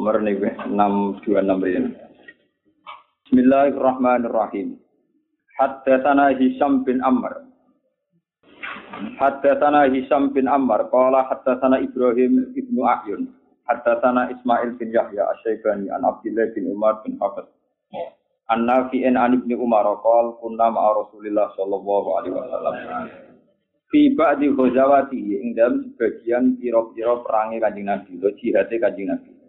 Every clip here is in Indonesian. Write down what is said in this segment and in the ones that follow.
Nomor ini 626 ini. Bismillahirrahmanirrahim. Haddatsana Hisham bin Ammar. Haddatsana Hisham bin Ammar qala haddatsana Ibrahim ibnu Ayyun. Haddatsana Ismail bin Yahya Asy-Syaibani an Abdullah bin Umar bin Hafiz. An Nafi'in an Ibnu Umar qala kunna ma'a Rasulillah sallallahu alaihi wasallam. Fi ba'di ghazawati ing dalam sebagian pira-pira perangi Kanjeng Nabi, lo jihate Kanjeng Nabi.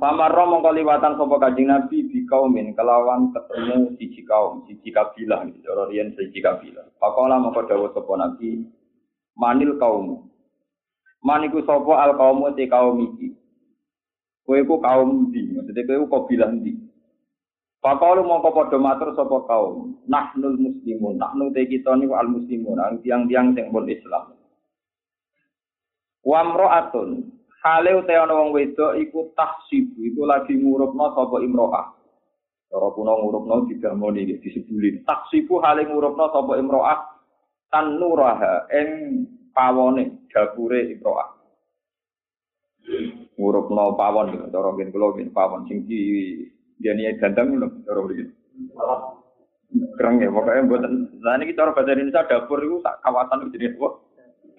Pamarro mongko liwatan sapa Kanjeng Nabi bi kaumin kelawan ketemu siji kaum, siji kabilah, cara riyen siji kabilah. Pakola mongko dawuh sapa Nabi, manil kaum. Maniku sapa al kaum te kaum iki. Kowe iku kaum ndi? Maksudnya kowe kabilah ndi? Pakalu mongko padha matur sapa kaum, nahnul muslimun, nahnu te kita niku al muslimun, ang tiang-tiang sing pun Islam. Wa mra'atun, hale uta ana wong wedok iku tahsibu, iku lagi ngurupno sapa imro'ah. Cara kuno ngurupno digamoni iki disebulin. Tahsibu hale ngurupno sapa imro'ah tan nuraha ing pawone dapure imro'ah. Ngurupno pawon, cara ngen kula ngen pawon sing di niat ganteng loh, cara begini. Kereng ya, pokoknya buatan. Nah ini cara bahasa Indonesia dapur itu sak kawasan jenis apa?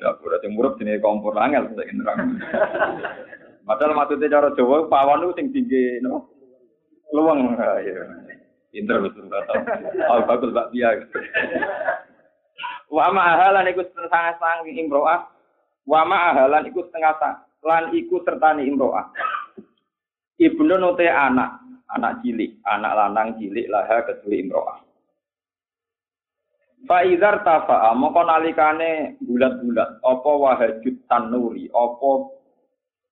Dapur yang murah jenis kompor angel saya nerang. Padahal maksudnya cara Jawa pawon itu sing tinggi, no? Luang, ya. Pinter betul kata. Oh bagus mbak Bia. Wa ma'ahalan ikut setengah sang imro'ah. Wa ma'ahalan ikut setengah sang. Lan ikut sertani imro'ah. Ibnu nute anak anak cilik, anak lanang cilik laha kedua imro'ah. Fa'idhar tafa'a, moko nalikane bulat-bulat, apa wahajud tanuri, apa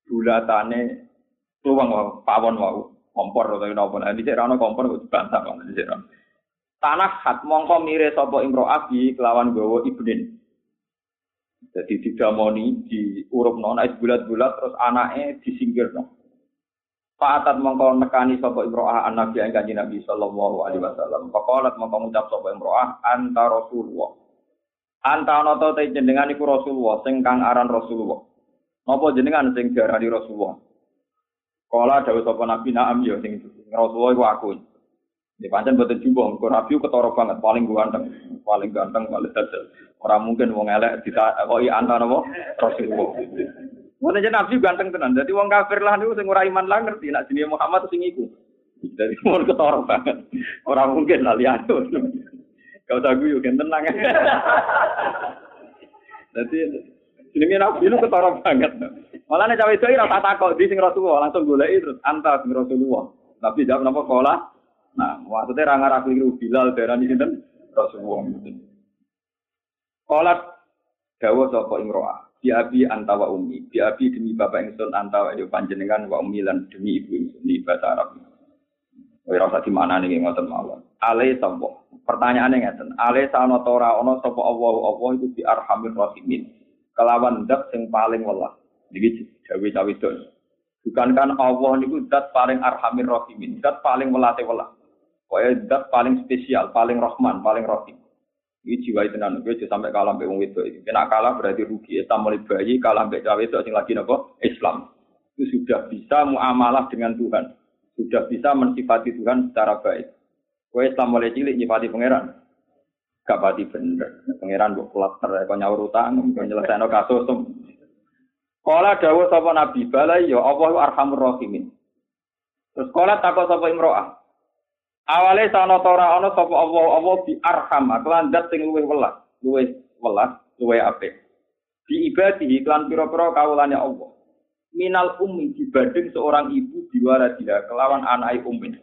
bulatane tuwang pawon wau, kompor atau nopo, nah ini rano kompor kok dibantah kan, ini Tanah hat mongko mire sapa imro'ah bi kelawan gawa ibnin. Jadi didamoni, diurupno, naik bulat-bulat, terus anaknya disingkirno. Fa'atat mongko nekani sapa imro'ah an nabi ing kanjeng Nabi sallallahu alaihi wasallam. Faqalat mongko ngucap sapa imro'ah anta Rasulullah. Anta ana ta jenengan iku Rasulullah sing kang aran Rasulullah. Napa jenengan sing diarani Rasulullah? Kala dawuh sapa Nabi na'am ya sing Rasulullah iku aku. Di pancen boten jumbo, kok Nabi ketara banget, paling ganteng, paling ganteng, paling dadel. Ora mungkin wong elek ditakoki anta napa Rasulullah. Wong aja nabi ganteng tenan. Jadi wong kafir lah niku sing ora iman lah ngerti nek jenenge Muhammad sing iku. Jadi mun ketara banget. Ora mungkin lah liyane. Kau tak guyu kan tenang. Jadi jenenge nabi itu ketara banget. Malah nek cawe itu ora takok di sing Rasulullah langsung goleki terus anta sing Rasulullah. Tapi jawab napa kola? Nah, maksudnya ra ngarah keliru Bilal darani sinten? Rasulullah. Kolat dawuh sapa imro'ah bi abi antawa umi bi abi demi bapak ingsun antawa yo panjenengan wa umi lan demi ibu ingsun di bahasa Arab. Ora usah di mana nih ngoten mawon ale sapa? Pertanyaane ngeten. Ale sana ora ana sapa Allah? Itu di arhamir rahimin. Kelawan zat sing paling welas iki jawi cawe itu bukan kan Allah niku zat paling arhamir rahimin. Zat paling welase welas Pokoknya zat paling spesial, paling rahman, paling rahim. Ini jiwa itu nanti gue sampai kalah sampai wong itu. Kena kalah berarti rugi. Islam mulai bayi kalah sampai cawe itu asing lagi nopo Islam. Itu sudah bisa muamalah dengan Tuhan. Sudah bisa mensifati Tuhan secara baik. Gue Islam mulai cilik nyifati pangeran. Gak pati bener. Pangeran gue klaster, kau nyaur utang, kau nyelesain kasus. Kala dawuh sapa Nabi balai ya Allah arhamur rahimin. Terus kala takut sapa imro'ah. Awale sana ora ana sapa Allah Allah bi arham kelan zat sing luwih welas, luwih welas, luwih apik. Di ibadihi kelan pira-pira kawulane Allah. Minal ummi dibanding seorang ibu diwara dia kelawan anak ummi.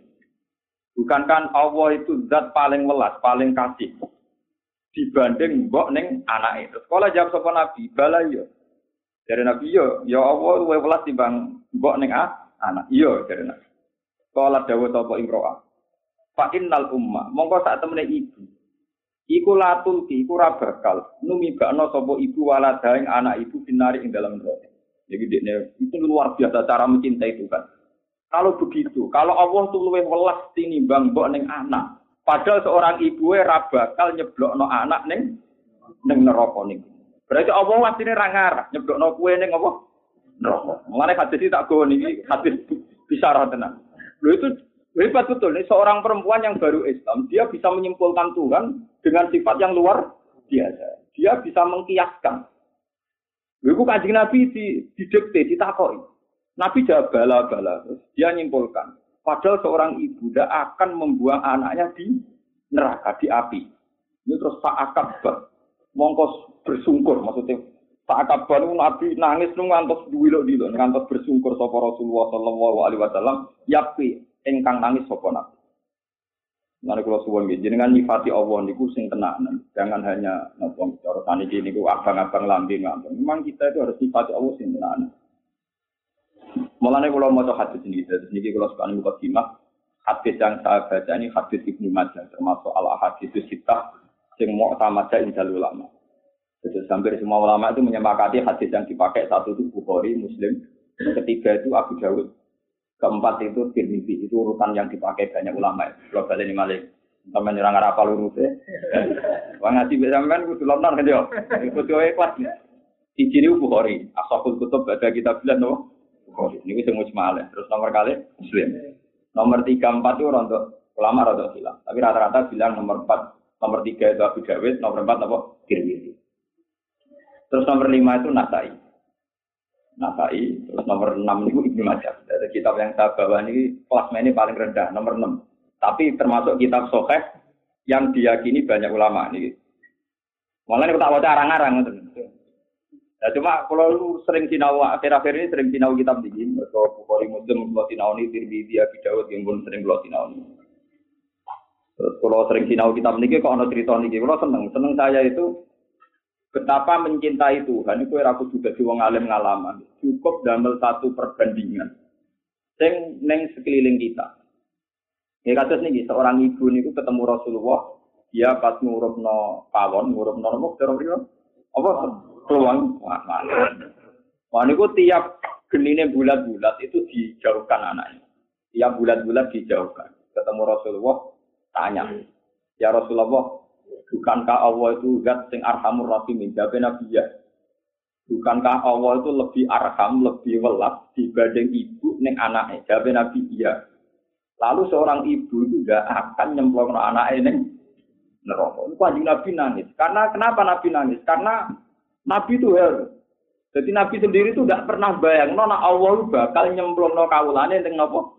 Bukankan Allah itu zat paling welas, paling kasih dibanding mbok ning anak itu. Sekolah jawab sapa Nabi, bala yo. Dari Nabi yo, ya Allah luwih welas timbang mbok ning anak. Iya dari Nabi. Sekolah dawuh sapa Imro'ah. Fa innal umma, mongko sak temene ibu. Iku latul ki, iku ra bakal numibakno sapa ibu walada ing anak ibu binari ing dalam neraka. Jadi dia itu luar biasa cara mencintai Tuhan. Kalau begitu, kalau Allah tuh luwih welas tinimbang mbok ning anak. Padahal seorang ibu ra bakal nyeblokno anak ning ning neraka niku. Berarti Allah wasine ra ngarah nyeblokno kuwe ning apa? neraka. Mulane hadis tak go niki hadis bisyarah tenan. Lho itu hebat betul nih seorang perempuan yang baru Islam, dia bisa menyimpulkan Tuhan dengan sifat yang luar biasa. Dia bisa mengkiaskan. Iku Kanjeng Nabi di didikte, ditakoi. Nabi jawab bala-bala, dia nyimpulkan. Padahal seorang ibu tidak akan membuang anaknya di neraka, di api. Ini terus tak akab mongkos bersungkur maksudnya tak kabar Nabi nangis nu ngantos duwilo dilo ngantos bersungkur sapa Rasulullah sallallahu alaihi wasallam yapi engkang nangis sapa Nabi. Kalau suwon gitu, jenengan nyifati Allah niku sing tenanan. Jangan hanya nopo cara saniki niku abang-abang lambe ngambang. Memang kita itu harus nyifati Allah sing tenanan. Mulane kalau mau hadis ini, hadis ini kalau suka nih mukadimah, hadis yang saya baca ini hadis Ibnu Majah termasuk al hadis sita sing mau tamaja injal ulama. Jadi hampir semua ulama itu menyepakati hadis yang dipakai satu itu Bukhari, Muslim, ketiga itu Abu Dawud, keempat itu Tirmidzi itu urutan yang dipakai banyak ulama. Kalau ini malik, teman nyerang apa urutnya? Wah ngaji bisa kan kudu lomnar kan yo, kudu kelas. Di sini Bukhari, Ashabul Kutub ada kita bilang no, Bukhari. Ini semua cuma Terus nomor kali Muslim. Nomor tiga empat itu untuk ulama rada hilang. Tapi rata-rata bilang nomor empat, nomor tiga itu Abu Dawud, nomor empat apa? Tirmidzi. Terus nomor lima itu Nasai. Nasai. Terus nomor enam itu Ibnu Majah. Dari kitab yang saya bawa ini ini paling rendah, nomor enam. Tapi termasuk kitab Soheh yang diyakini banyak ulama ini. Malah ini tak baca arang-arang. Ya cuma kalau lu sering sinau akhir-akhir ini sering sinau kitab ini, atau Bukhari Muslim, kalau sinau ini, Tirmidzi, Abi Dawud yang pun sering kalau sinau ini. Terus kalau sering sinau kitab ini, kok ada cerita ini, kalau seneng, seneng saya itu Betapa mencintai Tuhan itu aku juga di wong alim ngalaman. Cukup damel satu perbandingan. Sing neng sekeliling kita. Ya kasus nih, seorang ibu nih ketemu Rasulullah, dia pas ngurupno pawon, ngurupno terus apa peluang. Wah niku tiap genine bulat-bulat itu dijauhkan anaknya. Tiap bulat-bulat dijauhkan. Ketemu Rasulullah, tanya, ya Rasulullah, Bukankah Allah itu zat sing arhamur rahimin? Jawab Nabi ya. Bukankah Allah itu lebih arham, lebih welas dibanding ibu neng anaknya? Jawab Nabi iya. Lalu seorang ibu itu tidak akan nyemplung anaknya neng neraka. Itu anjing Nabi nangis. Karena kenapa Nabi nangis? Karena Nabi itu hal. Jadi Nabi sendiri itu tidak pernah bayang, nona Allah bakal nyemplung no kaulane neng nopo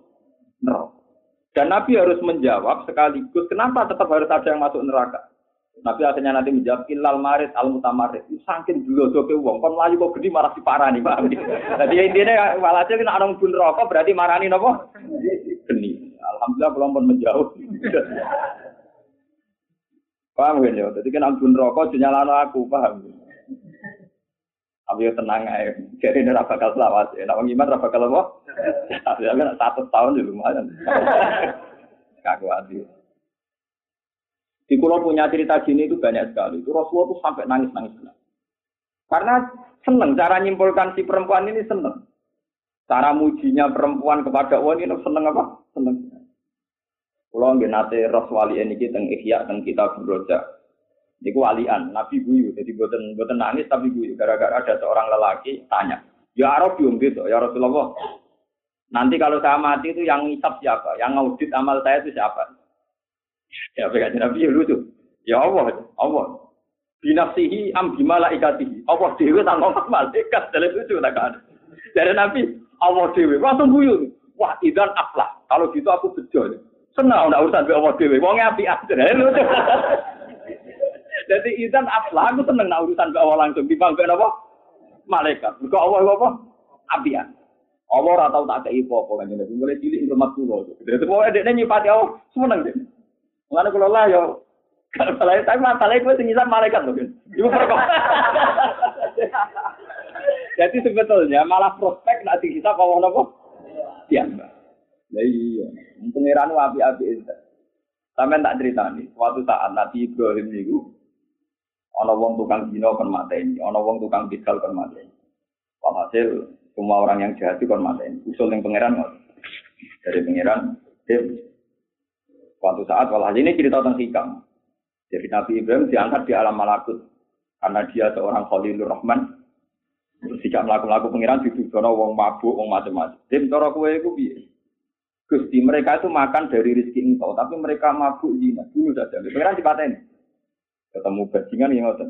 neraka. Dan Nabi harus menjawab sekaligus kenapa tetap harus ada yang masuk neraka. Nabi akhirnya nanti menjawab ilal marid al mutamarid. Saking dulu doke wong kon melayu kok gede marah si parah nih pak. Jadi intinya walhasil kan orang pun rokok berarti marani nopo geni. Alhamdulillah belum pun menjauh. paham kan ya? Jadi kan ampun rokok nyalano aku paham. Tapi ya tenang aja. Jadi ini rafa bakal selamat. Ya, nak rafa bakal apa? Ya kan satu tahun ya lumayan. Kaku hati. Di pulau punya cerita gini itu banyak sekali. Itu Rasulullah itu sampai nangis-nangis. Karena seneng cara nyimpulkan si perempuan ini seneng. Cara mujinya perempuan kepada Allah ini seneng apa? Seneng. Pulau nggak nate Rasulullah ini kita ihya dan kita beroja. Ini walian, Nabi guyu. Jadi buatan buatan nangis tapi guyu. Gara-gara ada seorang lelaki tanya, ya Arab gitu, ya Rasulullah. Nanti kalau saya mati itu yang ngisap siapa? Yang ngaudit amal saya itu siapa? Ya apa Nabi ya lucu. Ya Allah, Allah. Binafsihi am bimalaikatihi. Allah dewi tak ngomong malaikat dalam lucu tak ada. Dari Nabi, Allah dewi langsung guyu. Wah, idan aflah. Kalau gitu aku bejo. Senang udah urusan Allah dewi. Wongnya api aja. Lucu. Jadi idan aflah aku seneng nak urusan Allah langsung dibanggain apa? Malaikat. Bukan Allah apa? Apian. Allah ora tau tak kei apa kan mulai cilik rumah kula. Jadi pokoke dekne nyipati Allah seneng deh. Mulane kula lah yo kalau salah tapi masalahnya gue tinggal malaikat loh kan. Ibu Jadi sebetulnya malah prospek nanti kita kalau nopo ya mbak. Nah iya, pengiran wapi api itu. Sampai tak cerita nih, suatu saat Nabi Ibrahim itu, ono wong tukang dino kon mateni, ono wong tukang bidal kon mateni. Hasil semua orang yang jahat itu kon mateni. Usul yang pangeran dari pangeran, Suatu saat, walau ini cerita tentang hikam. Jadi Nabi Ibrahim diangkat di alam malakut. Karena dia seorang Khalilur Rahman. Terus tidak melaku-laku pengiran dituduhno wong mabuk, wong macam-macam. Dim cara kowe iku piye? Gusti mereka itu makan dari rezeki engkau, tapi mereka mabuk zina. Dulu saja. Pengiran dipaten. Ketemu bajingan yang ngoten.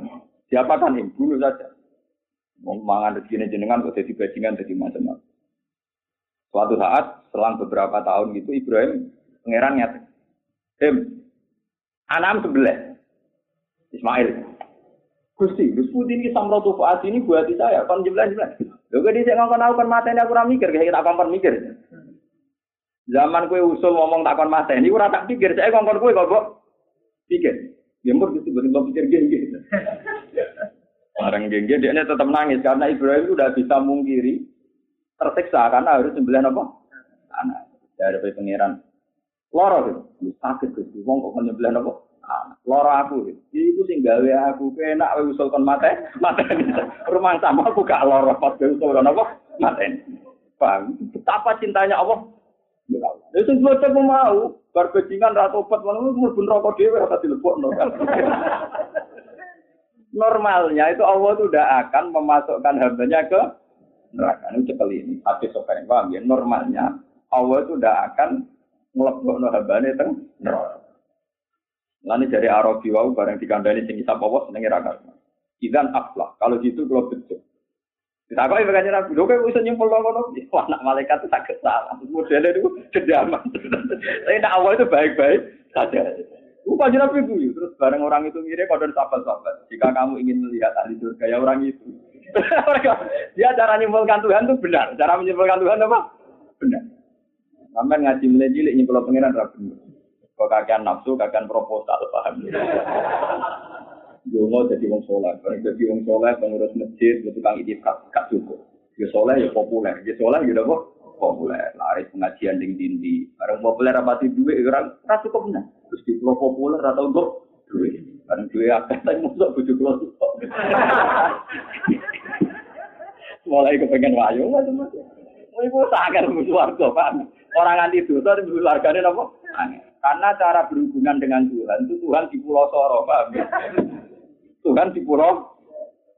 Siapa kan yang dulu saja. Mau mangan rezeki jenengan kok jadi bajingan jadi macam-macam. Suatu saat selang beberapa tahun gitu Ibrahim pangeran nyata. Dim, anam sebelah. Ismail. Gusti, Gus Putih ini samrotu faat ini buat saya, kon jelas jelas. Lho kok dhisik ngongkon aku kon mateni aku ora mikir, kayak tak kon mikir. Zaman kue usul ngomong tak kon mateni ora tak pikir, saya ngongkon kue kok pikir. Ya mur Gusti boten pikir gini. Orang gengge dia tetap nangis karena Ibrahim udah bisa mungkiri tersiksa karena harus sembilan apa? Anak dari pangeran. Loro gitu, sakit gitu. Wong kok menyembelih apa? Loro aku, itu sing gawe aku enak wae usul kon mate, mate. Rumah sama aku gak loro pas gawe usul kon apa? Mate. Paham? Betapa cintanya Allah. Ya sing bocah mau, bar bajingan ra tobat ngono mlebu neraka dhewe ora dilebokno. Normalnya itu Allah itu udah akan memasukkan hambanya ke neraka. Ini cekel ini, hadis sopan paham ya. Normalnya Allah itu udah akan ngelebokno hambanya teng neraka. Lalu dari Arabi wau bareng dikandani sing isap Allah senenge ra karena. Idan aflah. Kalau gitu kalau apa yang berkata Nabi, lo kan bisa nyimpul ngono, wah nak malaikat itu sakit salah. Modelnya itu kejaman. Tapi nak awal itu baik-baik saja. Bukan Nabi itu, terus bareng orang itu mirip pada sahabat-sahabat. Jika kamu ingin melihat ahli surga ya orang itu. Dia cara nyimpulkan Tuhan itu benar. Cara menyimpulkan Tuhan apa? Benar. Sampai ngaji mulai cilik nyimpul pengiran rapi. Kok kakean nafsu, kakean proposal, paham? Dungo jadi wong soleh, jadi wong soleh, pengurus masjid, itu kang itikaf, gak cukup. Ya soleh ya populer, ya soleh ya apa? Populer, lari pengajian ding dindi. Bareng populer apa sih duit, orang ras cukup benar. Terus di pulau populer atau enggak duit. Bareng duit apa? Tapi musuh bujuk cukup. Mulai kepengen wayu macam-macam. Ibu sakit musuh warga, pak. Orang anti dosa, musuh warganya apa? Karena cara berhubungan dengan Tuhan itu Tuhan di Pulau Soro, paham ya? Tuhan di Pulau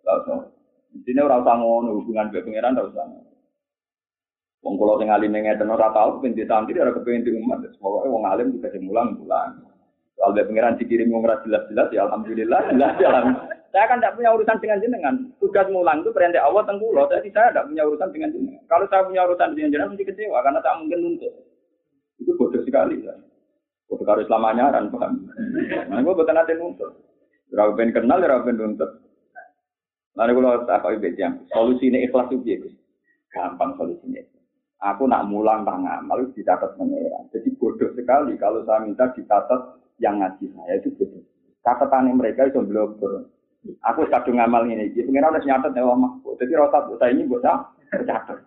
Soro. Di sini orang usah ngono hubungan dengan pangeran ora usah. Wong kula sing alim ngeten ora tau kepen santri ora kepen di umat. Pokoke wong alim juga sing mulang mulang. Soal be pangeran dikirim wong jelas-jelas ya alhamdulillah jelas ya Saya kan tidak punya urusan dengan jenengan. Tugas mulang itu perintah Allah tentang pulau. Jadi saya tidak punya urusan dengan jenengan. Kalau saya punya urusan dengan jenengan mesti kecewa karena tak mungkin nuntut. Itu bodoh sekali. Ya. Bodoh karo Islamanya kan paham. Nah, gue bukan nanti nuntut. Ora ben kenal, ora ben nuntut. Lalu kalau tak kau yang solusi ini ikhlas itu. Gampang solusinya. Aku nak mulang tangan, malu dicatat mengira. Jadi bodoh sekali kalau saya minta dicatat yang ngaji saya itu bodoh. Catatan mereka itu belum aku kadung ngamal ngene iki. Pengen ora nyatet nek omah. Dadi rasa buta ini mbok tak catet.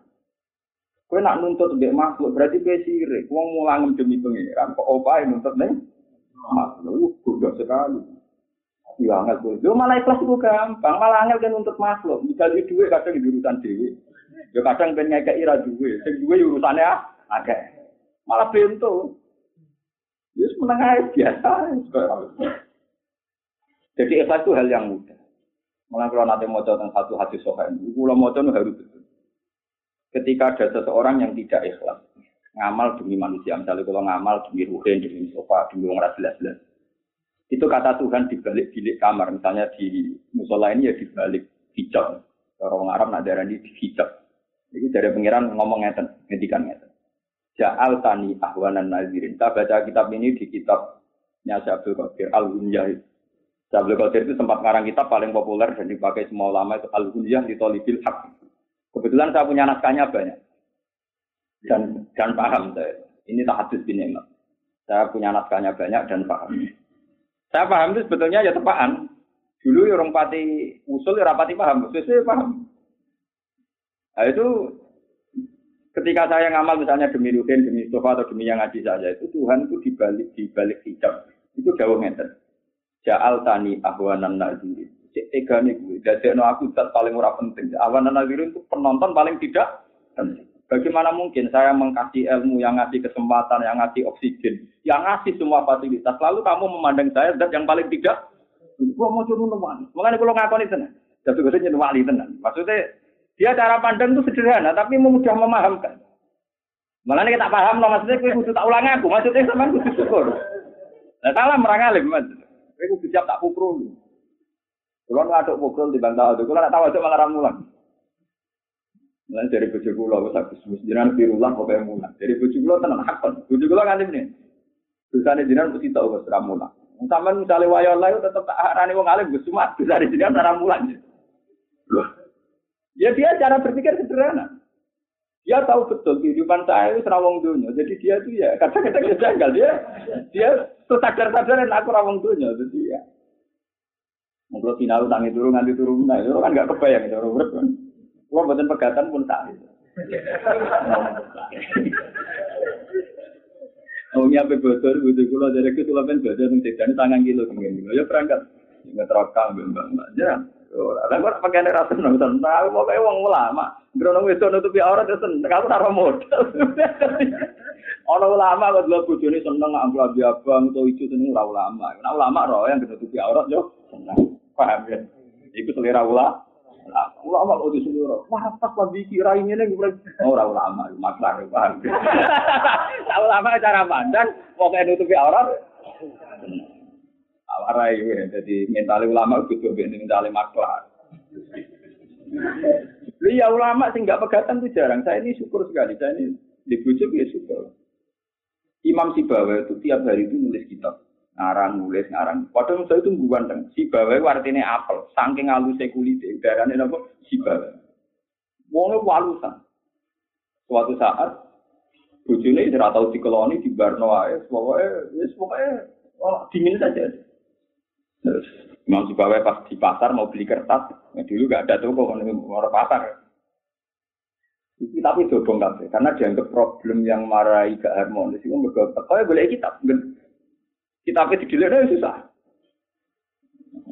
Kowe nak nuntut mbek makhluk berarti kowe sirik. Wong mulang demi pengiran kok opahe nuntut ning makhluk kudu sekali. Tapi angel kowe yo malah ikhlas iku gampang. Malah angel kan nuntut makhluk misal dhuwit kadang di urusan dhewe. Yo kadang ben ngekeki ra duwe. Sing duwe urusane ah akeh. Malah bentuk meneng menengah biasa. Jadi ikhlas itu hal yang mudah. Malah kalau nanti mau tentang satu hati sohain, kalau mau harus betul. Ketika ada seseorang yang tidak ikhlas, ngamal demi manusia, misalnya kalau ngamal demi ruhin, demi sofa, demi orang jelas-jelas, itu kata Tuhan di balik bilik kamar, misalnya di musola ini ya di balik hijab. Orang Arab nak darah di hijab. Itu dari pengiran ngomong ngeten, ngedikan ngeten. Ja'al tani ahwanan nazirin. Kita baca kitab ini di kitabnya Syabdul Qadir Al-Hunyah. Syabdul Qadir itu sempat ngarang kitab paling populer dan dipakai semua ulama itu Al-Hunyah di Tolibil Haq. Kebetulan saya punya naskahnya banyak. Dan dan paham saya. Ini tak hadis bin Saya punya naskahnya banyak dan paham. Saya paham itu sebetulnya ya tepaan. Dulu ya orang pati usul ya rapati paham, sesuai paham. Nah itu ketika saya ngamal misalnya demi Ruhin, demi Mustafa atau demi yang ngaji saja itu Tuhan itu dibalik dibalik hijab itu jauh meter. Ja'al tani ahwanan nazirin. Cek nih gue. Jadi no aku tak paling murah penting. Ahwanan nazirin itu penonton paling tidak penting. Bagaimana mungkin saya mengkasih ilmu yang ngasih kesempatan, yang ngasih oksigen, yang ngasih semua fasilitas, lalu kamu memandang saya zat yang paling tidak? Gua mau curun teman. Makanya kalau ngakoni tenan, jatuh gue nyentuh wali tenan. Maksudnya Dia cara pandang itu sederhana, tapi mudah memahamkan. Malah kita paham, no, maksudnya gue kudu tak ulang aku, maksudnya sama kudu syukur. Nah, salah merang alim, mas. Kudu siap tak pukul. Kalau ngaduk pukul di bantah itu, kalau nggak tahu itu malah ramulan. Nah, dari bojo kula wis agus wis jenengan birullah kok mulan. Dari bojo kula tenan hakon. Bojo kula nganti meneh. Dosane jenengan mesti tau wis ramulan. Sampeyan misale wayo Allah tetep tak arani wong alim Gus Sumat, dosane jenengan ora mulan. Loh. Ya dia cara berpikir sederhana. Dia tahu betul kehidupan saya itu rawong dunia. Jadi dia tuh ya kadang-kadang dia janggal dia dia sadar-sadar aku rawong dunia. Jadi ya. Mungkin final tangi turun nganti turun, nah itu kan nggak kebayang itu urut kan. Buatan pegatan pun tak. Oh ini apa bocor, butuh kulo dari itu bocor nih tidak tangan kilo kemudian ya berangkat nggak bembang mbak jarang. Ada gue pakai ada rasa nong tahu mau kayak uang ulama, gerono itu nutupi aurat itu sen, kamu naruh modal. Ono ulama kok dulu bojone seneng ambil abang atau itu seneng ora ulama. Nah ulama roh yang nutupi aurat yo seneng. Paham ya? Iku selera ulama. Ulama kok disuruh, wah pas lagi kira ini nih, oh ulama, maklar, paham. ulama cara pandang, kayak nutupi aurat, awarai ya, jadi mental ulama itu juga mental maklar. Iya ulama sih nggak pegatan tuh jarang. Saya ini syukur sekali. Saya ini di bujuk ya syukur. Imam Sibawa itu tiap hari itu nulis kitab ngarang nulis ngarang. Padahal saya itu ganteng. Si bawa artinya apel. Saking halusnya kulitnya. Darahnya apa? Si bawa. Wongnya walusan. Suatu saat bojone tidak tahu di koloni di ae, pokoknya, pokoknya oh, dingin saja. Terus Imam Sibawa pas di pasar mau beli kertas, ya dulu gak ada toko orang pasar. Tapi dobong kabeh karena dianggap problem yang marahi gak harmonis itu mergo ya boleh kitab. Kita apa didilik susah.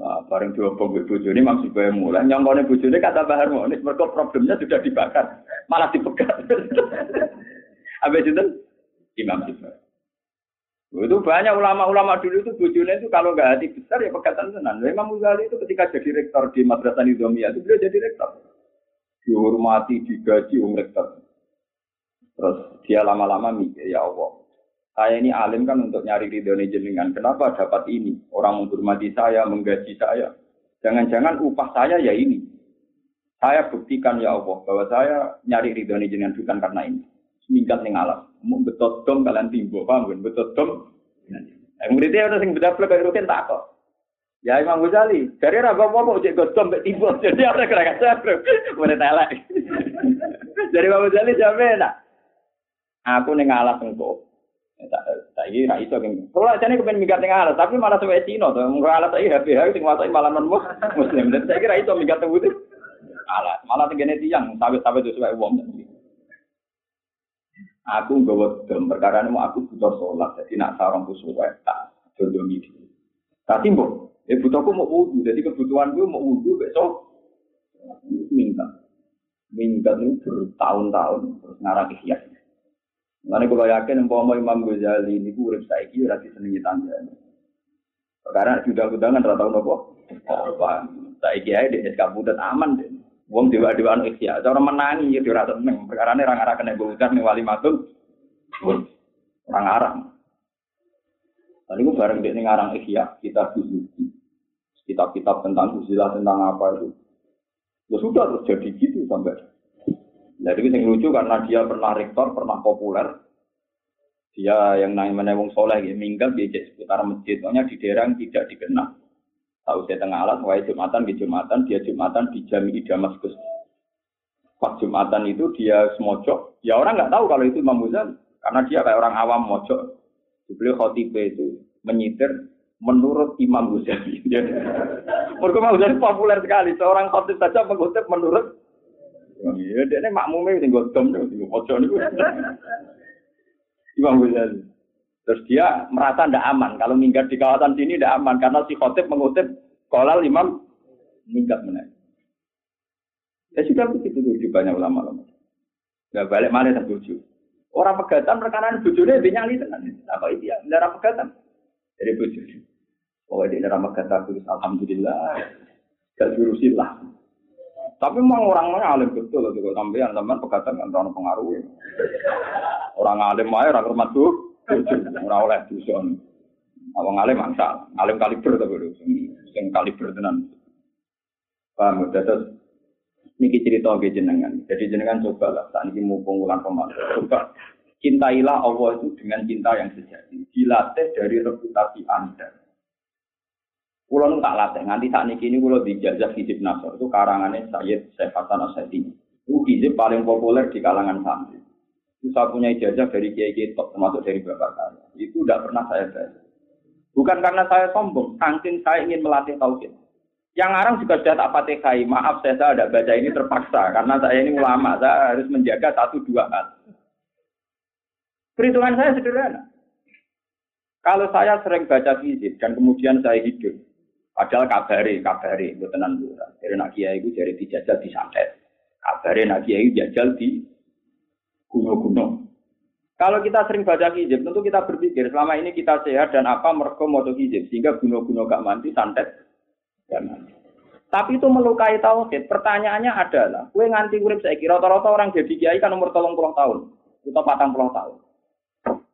Nah, bareng diobong ibu bojone maksud gue mulai nyongkone bojone kata bahar harmonis mereka problemnya sudah dibakar malah dipegat. Habis itu Imam Sibawai. Itu banyak ulama-ulama dulu itu bojone itu kalau nggak hati besar ya pegatan tenan. Imam Ghazali itu ketika jadi rektor di Madrasah Nizamiyah itu beliau jadi rektor. Dihormati, digaji um rektor. Terus dia lama-lama mikir, ya Allah, saya ini alim kan untuk nyari ridho jenengan. Kenapa dapat ini? Orang menghormati saya, menggaji saya. Jangan-jangan upah saya ya ini. Saya buktikan ya Allah bahwa saya nyari ridho jenengan bukan karena ini. Minggat ning alam. Mau betot dom kalian timbo, paham kan? Betot dom. Yang muridnya ada yang bedaplek kayak rukin tak kok. Ya Imam Ghazali, dari raga apa mau cek godom mbek tiba. Jadi apa kira kira. Mulai telek. Dari Imam Ghazali jawabnya nak. Aku ning alas engko. Ra iso kene. Kalau jane kepen minggat ning alas, tapi malah suwe Cina to. Mung alas iki HP HP sing wasai malah non muslim. Dan saya kira iso minggat teng alas. Malah tengene tiyang sawit-sawit sesuai wong. Aku nggawa dem perkara mau aku butuh sholat, jadi nak sarong kusuwe tak jodoh iki. Tapi mbok, eh butuhku mau wudhu, jadi kebutuhan gue mau wudhu besok minta. Minta itu bertahun-tahun terus ngarang ikhya. Nanti kalau yakin umpama Imam Ghazali ini urip saiki ora disenengi tangga. Karena sudah undangan ora tau nopo. Apa? Saiki ae di SK Budet aman deh. Wong dewa-dewaan ikhya, cara menangi ya ora. Perkara ini orang arah kena bautan nih wali matung. Orang arah. Tadi gue bareng dia ngarang ikhya, kita buzuki. Kitab-kitab tentang usilah tentang apa itu. Ya sudah terjadi gitu sampai jadi itu yang lucu karena dia pernah rektor, pernah populer. Dia yang namanya wong soleh, ya, minggat di seputar masjid. Pokoknya di daerah tidak dikenal. Tahu saya tengah alat, wahai Jumatan di Jumatan, dia Jumatan di Jami Damaskus. Pas Jumatan itu dia semojok. Ya orang nggak tahu kalau itu Imam Ghazali. Karena dia kayak orang awam mojok. Beliau khotibah itu menyitir menurut Imam Ghazali. Mereka Imam Ghazali populer sekali. Seorang khotib saja mengutip menurut Iya, dia ini makmumnya godom sing ojo niku. Imam Ghazali. Terus dia merasa tidak aman kalau minggat di kawasan sini tidak aman karena si khotib mengutip kolal imam minggat mana. Ya sudah begitu di banyak ulama-ulama. Gak balik mana tak buju. Orang pegatan rekanan bujune dia nyali tenan. Apa itu ya? Darah pegatan. Jadi buju. Oh, di dalam pegatan tulis alhamdulillah. Gak jurusilah. Tapi memang orang-orang alim betul loh juga sampean teman pegatan kan orang pengaruh. Orang alim aja orang hormat tuh, orang oleh dusun. Awang alim mangsa, alim kaliber tapi itu, sing kaliber tenan. Paham? Terus niki cerita ke jenengan. Jadi jenengan coba lah, saat ini mumpung bulan Ramadan, coba cintailah Allah itu dengan cinta yang sejati. Dilatih dari reputasi Anda. Kulo tak latih nganti saat ini ini kulo dijajah hizib nasor itu karangannya Sayyid Syekh Hasan Asyadi. Itu paling populer di kalangan santri. Itu saya punya ijazah dari kiai kiai top termasuk dari bapak saya. Itu tidak pernah saya baca. Bukan karena saya sombong, saking saya ingin melatih tauhid. Yang orang juga sudah tak fatihai. Maaf saya, saya tidak baca ini terpaksa karena saya ini ulama, saya harus menjaga satu dua hal. Perhitungan saya sederhana. Kalau saya sering baca fisik dan kemudian saya hidup, Padahal kabari, kabari, itu tenan bukan. Dari nak kiai itu jadi dijajal di santet. Kabari nak kiai jajal di gunung-gunung. Kalau kita sering baca hijab, tentu kita berpikir selama ini kita sehat dan apa mereka mau hijab sehingga gunung-gunung gak mandi, santet mandi. Tapi itu melukai tauhid. Pertanyaannya adalah, kue nganti urip saya kira rata-rata orang jadi kiai kan umur tolong puluh tahun atau patang puluh tahun.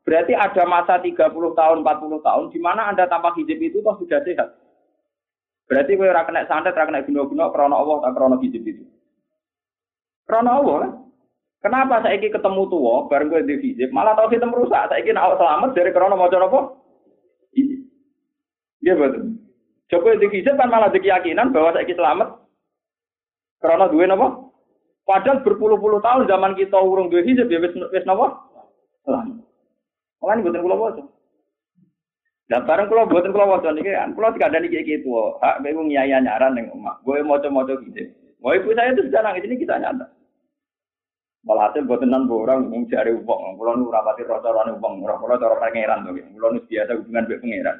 Berarti ada masa 30 tahun, 40 tahun di mana Anda tanpa hijab itu toh sudah sehat. Berarti kowe ora kena santet, ora kena guna-guna krana Allah tak krana hijab itu. Krana Allah kan? Kenapa saya ini ketemu tua, bareng gue di hijab, malah tau kita merusak. Saya ini awak selamat dari krana mau apa? Iya betul. Coba di hijab kan malah di keyakinan bahwa saya ini selamat. Krana duwe napa? Padahal berpuluh-puluh tahun zaman kita urung duwe hijab ya wis wis napa? Selamat. Makanya buatan kula bocor. Lah bareng kula mboten kula waca niki kan, kula dikandani iki iki tuwa. Hak kowe nyai nyaran ning omah. Kowe maca-maca gitu. Mau ibu saya itu sudah nangis ini kita nyata. Walhasil buat tenan orang mung jare wong, kula nu ora pati rasa-rasane wong, ora kula cara pangeran to. Kula nu biasa hubungan mbek pangeran.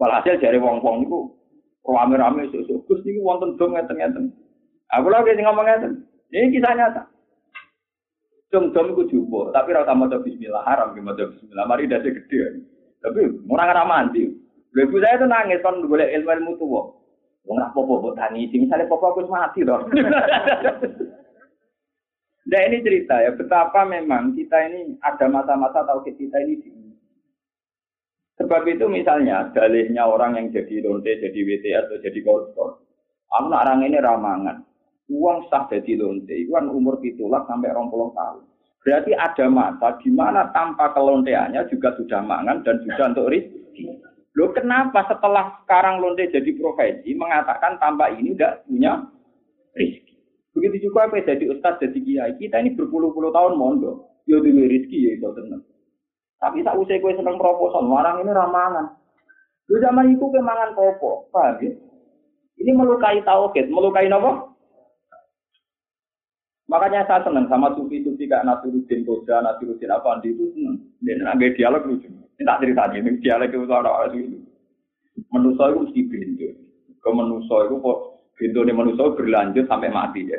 Walhasil jare wong-wong niku rame-rame sesuk Gus niku wonten dong ngeten-ngeten. Aku lagi ngomong ngeten. Ini kisah nyata. Dom-dom iku jumbo, tapi ora maca bismillah haram ki maca bismillah. Mari dadi gede. Tapi orang ora mandi. Ibu saya itu nangis kan boleh ilmu ilmu tua. Wong apa-apa tangisi, misalnya papa aku mati loh. Nah ini cerita ya, betapa memang kita ini ada masa-masa tahu kita ini di Sebab itu misalnya dalihnya orang yang jadi lonte, jadi WT atau jadi koruptor. Aku nak orang ini ramangan. Uang sah jadi lonte, itu kan umur pitulah sampai rompolong tahun. Berarti ada masa di mana tanpa kelonteannya juga sudah mangan dan juga untuk rezeki. Loh kenapa setelah sekarang lonte jadi profesi mengatakan tanpa ini tidak punya rezeki? Begitu juga apa jadi ustadz jadi kiai kita ini berpuluh-puluh tahun mondok, ya dulu rezeki ya itu tenang. Tapi saat usia gue seneng proposal, orang ini ramangan. Lu zaman itu kemangan popo, paham ya? Ini melukai tauhid, melukai apa? Makanya saya senang sama sufi-sufi kayak Nasiruddin Koda, Nasiruddin Afandi itu senang. Dan agak dialog lucu. Ini tak cerita ini, dialog itu ada itu. Manusia itu mesti bintu. Ke manusia itu kok bintu ini manusia berlanjut sampai mati ya.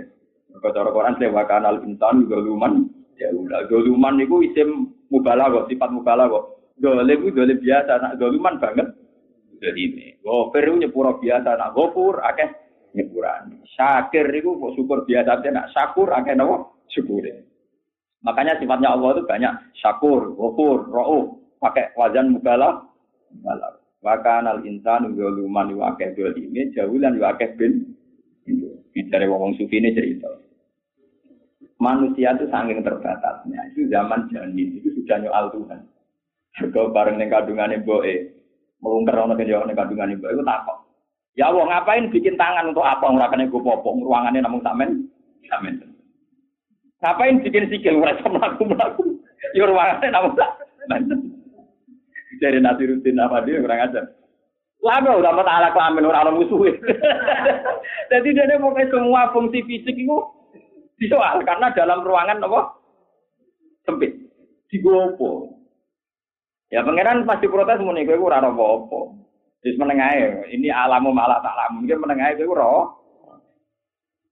Kalau cara Quran sewa kanal insan luman. Ya udah, luman itu isim mubalah kok, sifat mubalah kok. Dolim itu dolim biasa, nak doluman banget. Jadi ini, gofir itu nyepura biasa, nak gofur, akeh nyepuran. Syakir itu kok syukur biasa aja nak syakur akeh nawa syukur. Makanya sifatnya Allah itu banyak syakur, ghafur, ra'uf, pakai wazan mubala, mubala. Maka al insan zaluman wa akeh ini jaulan wa akeh bin. Bicara wong sufi ini cerita. Manusia itu saking terbatasnya. Itu zaman janin itu sudah nyoal Tuhan. Juga bareng dengan kandungan ibu eh melungker orang kejauhan kandungan ibu itu takut. Ya Allah, ngapain bikin tangan untuk apa? Ngurakannya gue popong, ruangannya namun samen, samen. Ngapain bikin sikil, mereka melaku melaku. Ya ruangannya namun samen. Dari nasi rutin apa dia kurang aja. Lama udah mata ala kelamin orang orang musuh. Jadi dia mau semua fungsi fisik itu disoal karena dalam ruangan apa sempit, digopo. Ya pangeran pasti protes mau nih gue ora apa-apa. Menengah ini alamu malah tak alam mungkin menengah itu roh.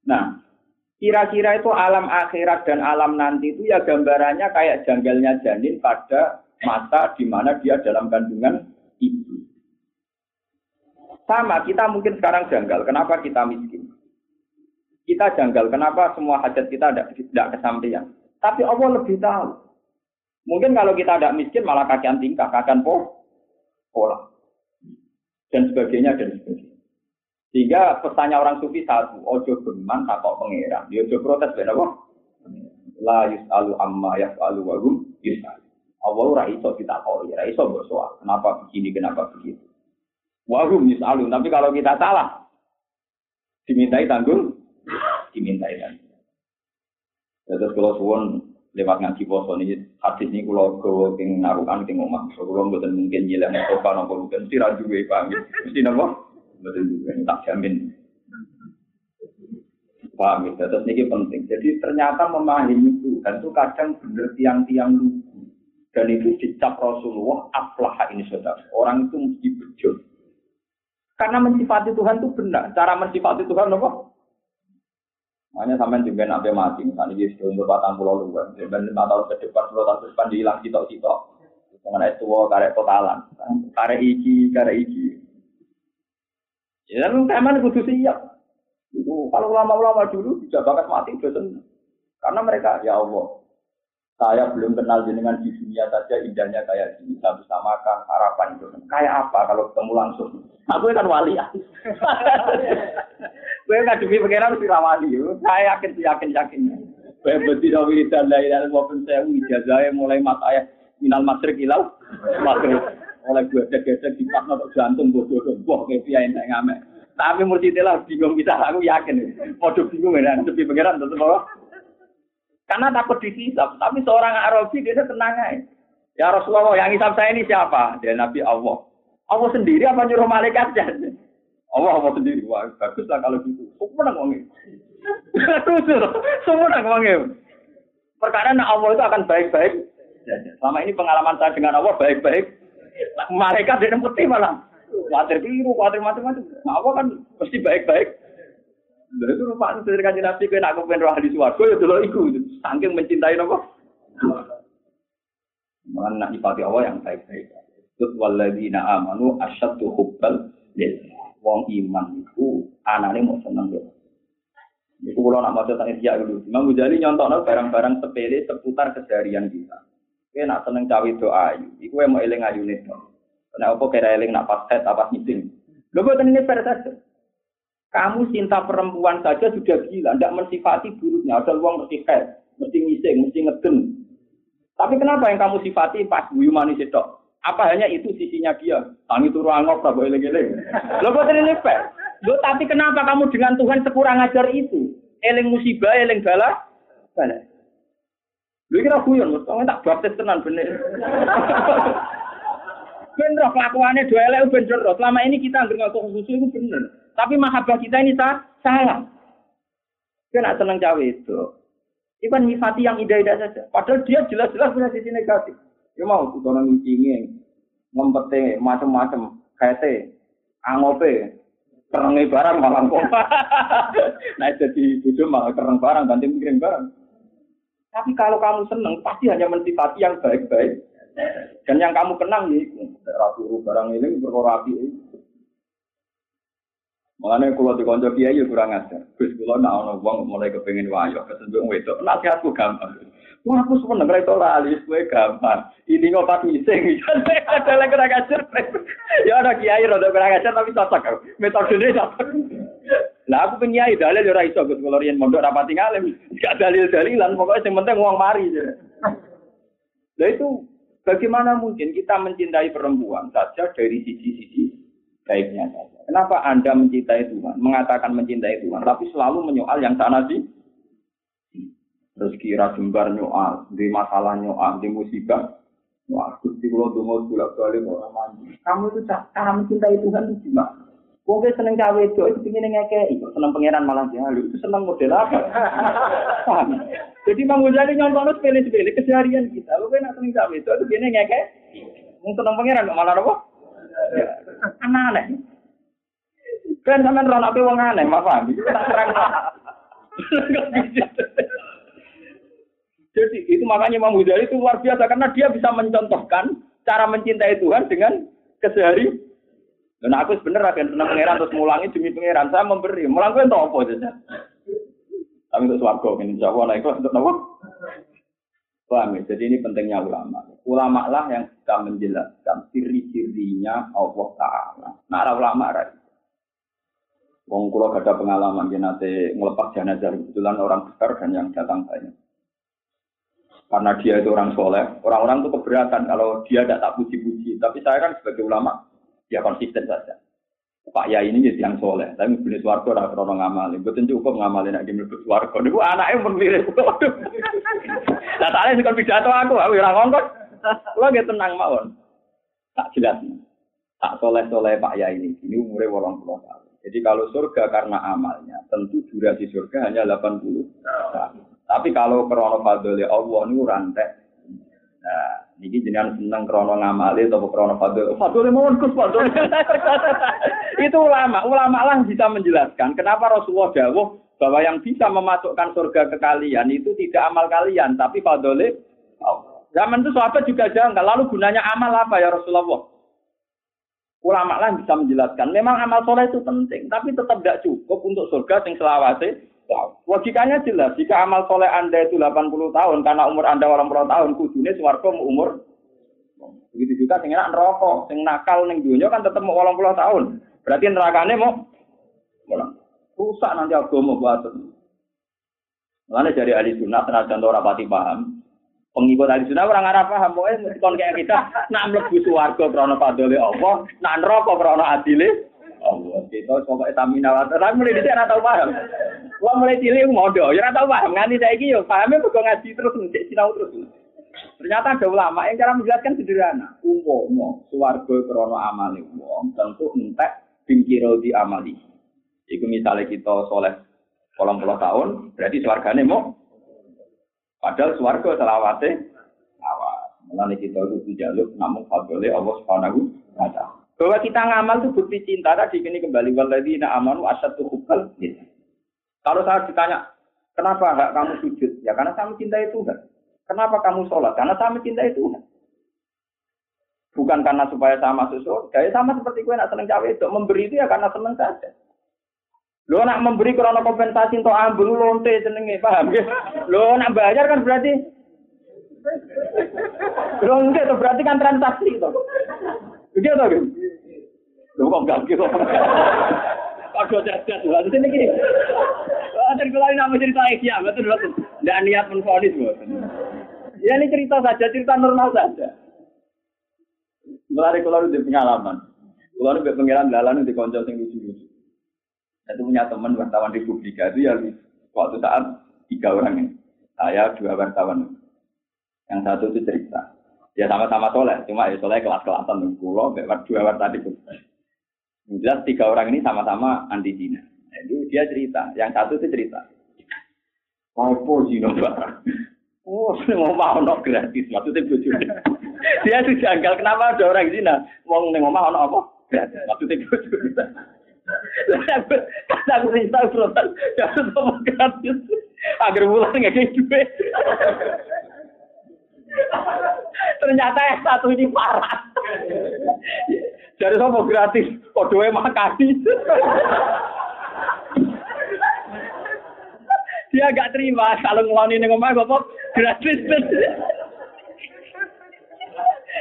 Nah, kira-kira itu alam akhirat dan alam nanti itu ya gambarannya kayak janggalnya janin pada masa di mana dia dalam kandungan ibu. Sama, kita mungkin sekarang janggal. Kenapa kita miskin? Kita janggal, kenapa semua hajat kita tidak, tidak kesampaian. Tapi Allah lebih tahu. Mungkin kalau kita tidak miskin malah kakian tingkah, kakian po, pola. Dan sebagainya, dan sebagainya. Sehingga pesannya orang sufi satu, ojo beman takok pangeran. Dia ojo protes, apa? La yus'alu amma yas'alu wa hum yus'alu. Allah ora iso ditakoni, ora iso mbok soal. Kenapa begini, kenapa begitu. Wa hum yus'alu. Tapi kalau kita salah, dimintai tanggung, dimintai kan. Terus kalau suwon lewat ngaji poso ini hadis ini kalau gawa king narukan king omah kalau mboten mungkin nyilang sofa nopo mungkin mesti ra duwe paham mesti nopo mboten duwe tak jamin paham ya terus ini penting jadi ternyata memahami Tuhan itu kadang bener tiang-tiang lugu dan itu dicap Rasulullah aflaha ini saudara orang itu mesti berjuang karena mensifati Tuhan itu benar cara mensifati Tuhan apa Makanya sampai juga nabi mati, misalnya dia sudah umur batang pulau luar, dan lima tahun ke depan, sepuluh tahun ke depan dihilang sitok-sitok. Mengenai tua karek totalan, karek iki, karek iki. Ya kan teman kudu siap. Itu kalau lama-lama dulu tidak bakat mati betul. Karena mereka ya Allah, saya belum kenal jenengan di dunia saja indahnya kayak gini. Saya bisa makan harapan itu. Kayak apa kalau ketemu langsung? Aku kan wali ya. Gue ngadepi pengiran mesti rawani. Saya yakin, yakin, yakin. Gue beti dawi dan lain dan maupun saya ijazahnya mulai mas ayah minal masrik ilau masrik. Oleh gue gesek di pas untuk jantung bodoh bodoh kayak yang tak ngamek. Tapi mesti lah bingung bisa aku yakin. Waduh bingung ya, tapi pengiran tetap bahwa karena takut dihisap. Tapi seorang Arabi dia tenang aja. Ya Rasulullah yang hisap saya ini siapa? Dia Nabi Allah. Allah sendiri apa nyuruh malaikat Allah Allah sendiri. Wah, bagus lah kalau gitu. Semua nang wangi. Terus, semua nang wangi. Perkara nak Allah itu akan baik-baik. Selama ini pengalaman saya dengan Allah baik-baik. Mereka dia putih malah. Khawatir biru, khawatir macam-macam. Nah, Allah kan pasti baik-baik. Lalu itu rupa dari kanji nabi kena aku pengen roh di suarga ya dulu iku. Saking mencintai nopo. Mengenai nak nyipati Allah yang baik-baik. Terus waladina amanu asyaddu hubbal lillah wong iman itu anane mau seneng ya. Itu kalau nak maca tanya dia dulu. Imam Ghazali nyontokno barang-barang sepele seputar keseharian kita. Oke, nak seneng cawe doa ayu. Iku mau eling ayu nih dong. Kenapa kira eling nak pas head apa meeting? Buat ini fair saja. Kamu cinta perempuan saja sudah gila, tidak mensifati buruknya. Ada uang mesti head, mesti ngising, mesti ngeden. Tapi kenapa yang kamu sifati pas buyu manis itu? Apa hanya itu sisinya dia? Tangi turu angop, tak boleh eling Lo kok ini? Lo tapi kenapa kamu dengan Tuhan sekurang ajar itu? Eling musibah, eling bala, bala. Lu kira guyon, kamu tak baptis tenan bener. bener kelakuannya dua elek bener. Selama ini kita nggak ngaku susu itu bener. Tapi mahabbah kita ini salah. Kena seneng cawe itu. Itu kan nyifati yang indah-indah saja. Padahal dia jelas-jelas punya sisi negatif. Ya mau kudono ngicinge, ngempete macam-macam, kaite, angope, kerengi barang malah kok. nah jadi bojo malah kereng barang, ganti mikirin barang. Tapi kalau kamu seneng, pasti hanya mensifati yang baik-baik. Dan yang kamu kenang nih, ratu barang ini berkorapi. Mengenai kalau di konco kiai ya kurang ajar. Gus kalau nak ono wong mulai kepengen wayo, kesenjuk wedok. Nasihatku gampang. Wah, aku seneng ra itu lali, gue gampang. Ini kok pas ngising, ada lagi kurang ajar. Ya ada kiai rada kurang ajar tapi cocok. Metodenya cocok. Lah aku pengen kiai dalil ya ora iso Gus kalau riyen mondok rapati ngalim. Gak dalil-dalilan, pokoknya yang penting uang mari. Lah itu bagaimana mungkin kita mencintai perempuan saja dari sisi-sisi baiknya saja. Kenapa Anda mencintai Tuhan, mengatakan mencintai Tuhan, tapi selalu menyoal yang sana sih? rezeki ra jembar nyoal, di masalah nyoal, di musibah Wah, Gusti kula donga bolak-balik ora mandi. Kamu itu cara mencintai Tuhan itu gimana? Wong seneng cawe itu, itu pingin ngekei, seneng pangeran malah jalu, itu seneng model apa? Jadi Mang Ghazali nyontono sepele-sepele keseharian kita. Lu kan seneng cawe itu, itu pingin. Wong seneng pangeran malah apa? Aneh-aneh. Kan sampean rono ape wong aneh, paham? Itu tak terang. Jadi itu makanya Imam Ghazali itu luar biasa karena dia bisa mencontohkan cara mencintai Tuhan dengan kesehari. Dan aku sebenarnya akan senang pangeran terus mulangi demi pangeran. Saya memberi. Mulang gue entah apa saja. Tapi untuk swargo ini Allah, nah itu untuk apa? Paham ya? Jadi ini pentingnya ulama. Ulama lah yang bisa menjelaskan ciri-cirinya Allah Ta'ala. Nah, ada ulama ada. Wong gak ada pengalaman dia nanti ngelepas jenazah kebetulan orang besar dan yang datang banyak. Karena dia itu orang soleh, orang-orang itu keberatan kalau dia tidak tak puji-puji. Tapi saya kan sebagai ulama, ya konsisten saja. Pak ya ini jadi yang soleh, tapi jenis warga ora krono ngamalin. Betul cukup ngamalin nek mlebu warga. Niku anaknya pun mirip. Lah tak sing pidato aku, aku ora ngongkon. Kulo nggih tenang mawon. Tak jelas. Tak soleh-soleh Pak ya ini. Ini umurnya 80 tahun. Jadi kalau surga karena amalnya, tentu durasi surga hanya 80 tahun. Tapi kalau krono fadli Allah ini rantai. Nah, ini jenengan seneng krono ngamali atau krono fadli. Fadli mohon kus fadli. Itu ulama, ulama lah bisa menjelaskan kenapa Rasulullah jawab bahwa yang bisa memasukkan surga ke kalian itu tidak amal kalian, tapi fadli Allah. Zaman itu sahabat juga janggal. Lalu gunanya amal apa ya Rasulullah? Ulama lah bisa menjelaskan. Memang amal soleh itu penting, tapi tetap tidak cukup untuk surga yang selawase Logikanya jelas, jika amal soleh Anda itu 80 tahun, karena umur Anda orang puluh tahun, kudunya suarga umur. Begitu juga enak rokok, sing nakal ning dunia kan tetap mau 80 tahun. Berarti nerakane mau rusak nanti agama buat. Mulane dari ahli sunnah tenajan ora pati paham. Pengikut ahli sunnah orang arah paham, pokoknya kon kayak kita nak mlebu swarga krana padole Allah, nak neraka krana adile Allah. Kita pokoknya tamina wa tapi mulai dhisik ora tau paham. Wah mulai cilik modo, ya ora tau paham. Nganti saiki yo pahame kok ngaji terus ngecek sinau terus. Ternyata ada ulama yang cara menjelaskan sederhana. Umpama swarga krana amale wong tentu entek bingkiro di amali. Iku misalnya kita soleh kolom puluh tahun, berarti swargane mau. Padahal swarga selawate awas. Mulane kita itu jaluk namun fadlile Allah Subhanahu wa taala. Bahwa kita ngamal itu bukti cinta tadi ini kembali waladina amanu asatu hubal. Kalau saya ditanya, kenapa enggak kamu sujud? Ya karena saya mencintai Tuhan. Kenapa kamu sholat? Karena saya mencintai Tuhan. Bukan karena supaya saya masuk surga. Ya sama seperti gue nak seneng cawe itu. Memberi itu ya karena seneng saja. Lo nak memberi karena kompensasi untuk ambil lonte senengnya, paham ya? Lo nak bayar kan berarti Lo enggak berarti kan transaksi itu. Begitu kan? Lu kok gak gitu? Aduh cerdas tuh. Terus ini gini. Terus kalau nama cerita Asia, betul betul. Tidak niat menfonis Ya ini cerita saja, cerita normal saja. Mulai kalau di pengalaman, kalau di pengiran lalu di konco sing lucu-lucu. Itu punya teman wartawan di Publika itu ya waktu saat tiga orang ini. Saya dua wartawan. Yang satu itu cerita. Ya sama-sama soleh, cuma ya soleh kelas-kelasan pulau, dua wartawan tadi. Jelas tiga orang ini sama-sama anti Cina. Jadi dia cerita, yang satu itu cerita. Apa Cina barang? Oh, mau mau no gratis, maksudnya bojo. Dia tuh janggal, kenapa ada orang Cina mau neng mau no apa? Gratis, maksudnya bojo. Karena aku cerita frontal, ya mau gratis. Agar bulan nggak kayak duit. Ternyata yang satu ini parah. Jadi sama gratis, kodoe makani. Dia gak terima kalau ngeloni ning omah bapak gratis.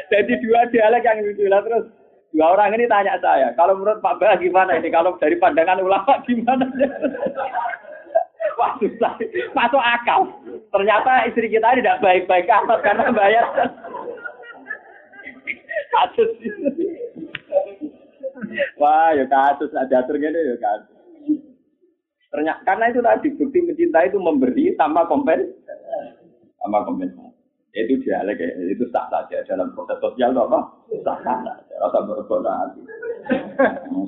Jadi dua dialek yang lucu lah terus dua orang ini tanya saya, kalau menurut Pak Bah gimana ini? Kalau dari pandangan ulama gimana? Wah susah, masuk akal. Ternyata istri kita tidak baik-baik amat karena bayar. Kasus. Wah, ya kasus ada atur gini ya kasus. Ternyata karena itu tadi bukti mencintai itu memberi tanpa kompens, tanpa kompensasi. Itu dialek ya, itu sah saja dalam proses sosial apa? Sah saja, rasa berbohong